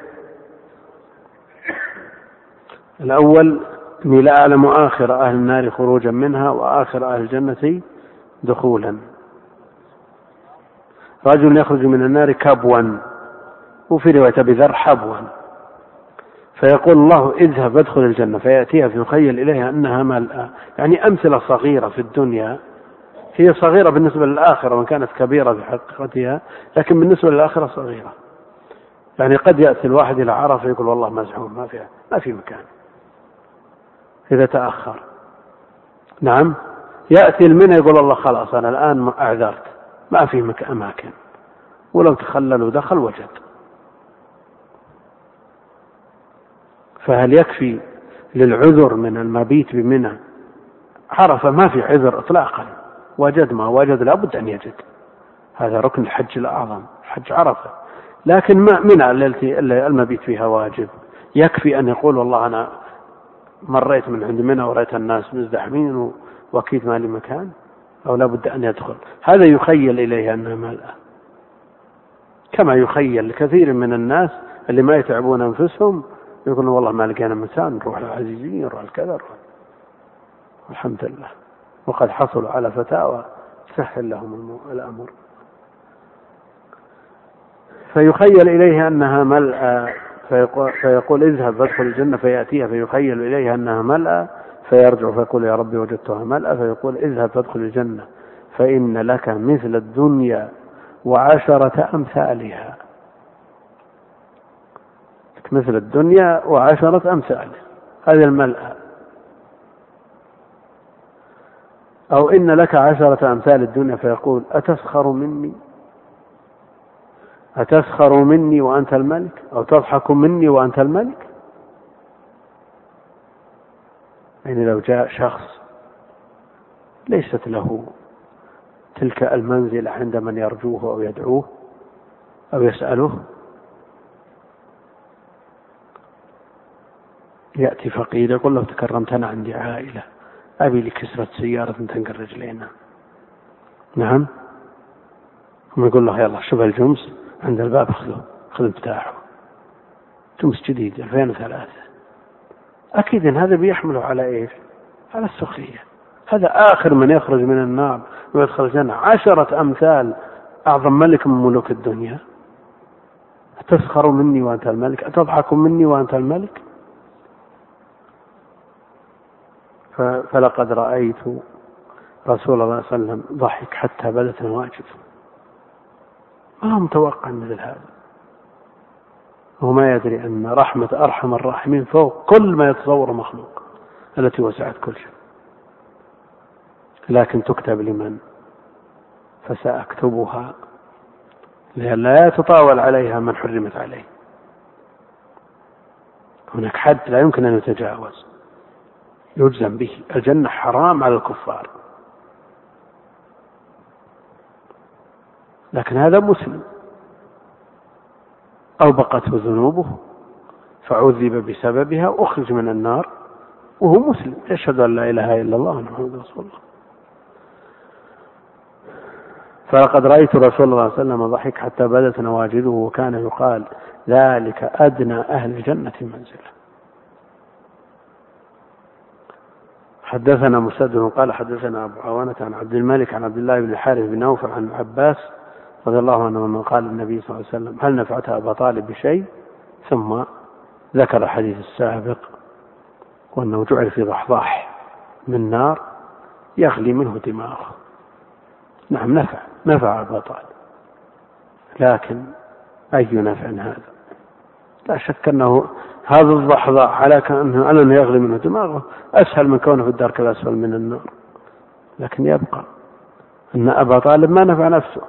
الأول إني لا أعلم آخر أهل النار خروجا منها وآخر أهل الجنة دخولا. رجل يخرج من النار كبوا وفي رواية أبي ذر حبوا. فيقول الله اذهب ادخل الجنة فيأتيها فيخيل إليها أنها ملأى يعني أمثلة صغيرة في الدنيا. هي صغيرة بالنسبة للآخرة وإن كانت كبيرة في حقيقتها لكن بالنسبة للآخرة صغيرة. يعني قد يأتي الواحد إلى عرفة يقول والله مزحوم ما في ما في مكان. إذا تأخر. نعم. يأتي المنى يقول الله خلاص أنا الآن أعذرت. ما في أماكن. ولو تخلل ودخل وجد. فهل يكفي للعذر من المبيت بمنى؟ عرفة ما في عذر إطلاقا. وجد ما وجد لابد أن يجد. هذا ركن الحج الأعظم حج عرفة. لكن ما منى التي المبيت فيها واجب. يكفي أن يقول والله أنا مريت من عند منى ورأيت الناس مزدحمين وأكيد ما لي مكان أو لابد أن يدخل. هذا يخيل إليه أنها ملأة كما يخيل لكثير من الناس اللي ما يتعبون أنفسهم يقولون والله ما لقينا مكان نروح للعزيزين نروح لكذا الحمد لله. وقد حصلوا على فتاوى تسهل لهم الأمر. فيخيل إليه أنها ملأى فيقول, فيقول اذهب فادخل الجنة فيأتيها فيخيل إليه أنها ملأى فيرجع فيقول يا ربي وجدتها ملأى فيقول اذهب فادخل الجنة فإن لك مثل الدنيا وعشرة أمثالها. مثل الدنيا وعشرة أمثال. هذه الملأة أو إن لك عشرة أمثال الدنيا فيقول أتسخر مني؟ أتسخر مني وأنت الملك؟ أو تضحك مني وأنت الملك؟ يعني لو جاء شخص ليست له تلك المنزلة عند من يرجوه أو يدعوه أو يسأله يأتي فقير يقول له تكرمت أنا عندي عائلة أبي لي كسرة سيارة تنقل رجلينا نعم؟ ثم يقول له يلا شوف الجمس. عند الباب خذه خذ مفتاحه جمس جديد 2003 أكيد إن هذا بيحمله على إيش؟ على السخرية. هذا آخر من يخرج من النار ويدخل الجنة. عشرة أمثال أعظم ملك من ملوك الدنيا. أتسخر مني وأنت الملك؟ أتضحك مني وأنت الملك؟ فلقد رأيت رسول الله صلى الله عليه وسلم ضحك حتى بدت نواجذه ما هو متوقع مثل هذا؟ هو ما يدري أن رحمة أرحم الراحمين فوق كل ما يتصور مخلوق التي وسعت كل شيء. لكن تكتب لمن؟ فسأكتبها لئلا يتطاول عليها من حرمت عليه. هناك حد لا يمكن أن يتجاوز يجزم به. الجنة حرام على الكفار. لكن هذا مسلم. أوبقته ذنوبه فعذب بسببها أخرج من النار وهو مسلم. يشهد أن لا إله إلا الله محمد رسول الله. فلقد رأيت رسول الله صلى الله عليه وسلم ضحك حتى بدت نواجذه وكان يقال ذلك أدنى أهل الجنة منزلة حدثنا مسدد قال حدثنا أبو عوانة عن عبد الملك عن عبد الله بن الحارث بن نوفل عن عباس رضي الله عنه من قال النبي صلى الله عليه وسلم هل نفعت أبا طالب بشيء؟ ثم ذكر الحديث السابق وأنه جعل في ضحضاح من نار يغلي منه دماغه. نعم نفع نفع أبا طالب. لكن أي نفع هذا؟ لا شك أنه هذا الضحضاح على كأنه أنه يغلي منه دماغه. أسهل من كونه في الدرك الأسفل من النار. لكن يبقى أن أبا طالب ما نفع نفسه.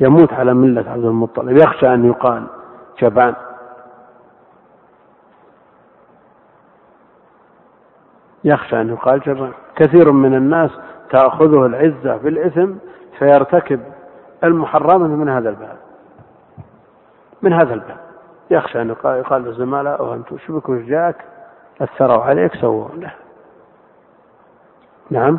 يموت على ملة عبد المطلب. يخشى أن يقال جبان يخشى أن يقال جبان كثير من الناس تأخذه العزة في الإثم فيرتكب المحرمة من هذا الباب. من هذا الباب. يخشى أن يقال للزملاء أنتم شو بكم؟ جاك؟ أثروا عليك سووا له نعم.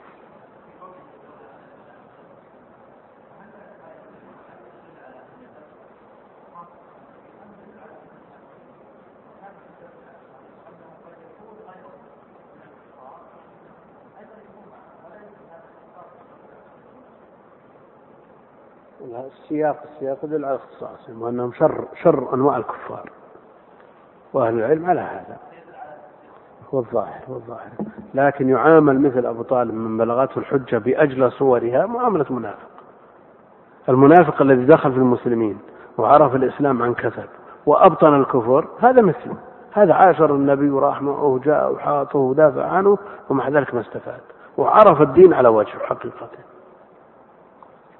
السياق السياق يدل على اختصاصهم وانهم شر شر أنواع الكفار. وأهل العلم على هذا. هو الظاهر هو الظاهر. لكن يعامل مثل أبو طالب من بلغته الحجة باجلى صورها معاملة منافق. المنافق الذي دخل في المسلمين وعرف الإسلام عن كثب وأبطن الكفر هذا مثله هذا عاشر النبي ورحمه جاء وحاطه ودافع عنه ومع ذلك ما استفاد. وعرف الدين على وجه حقيقته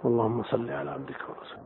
اللهم صل على عبدك ورسولك.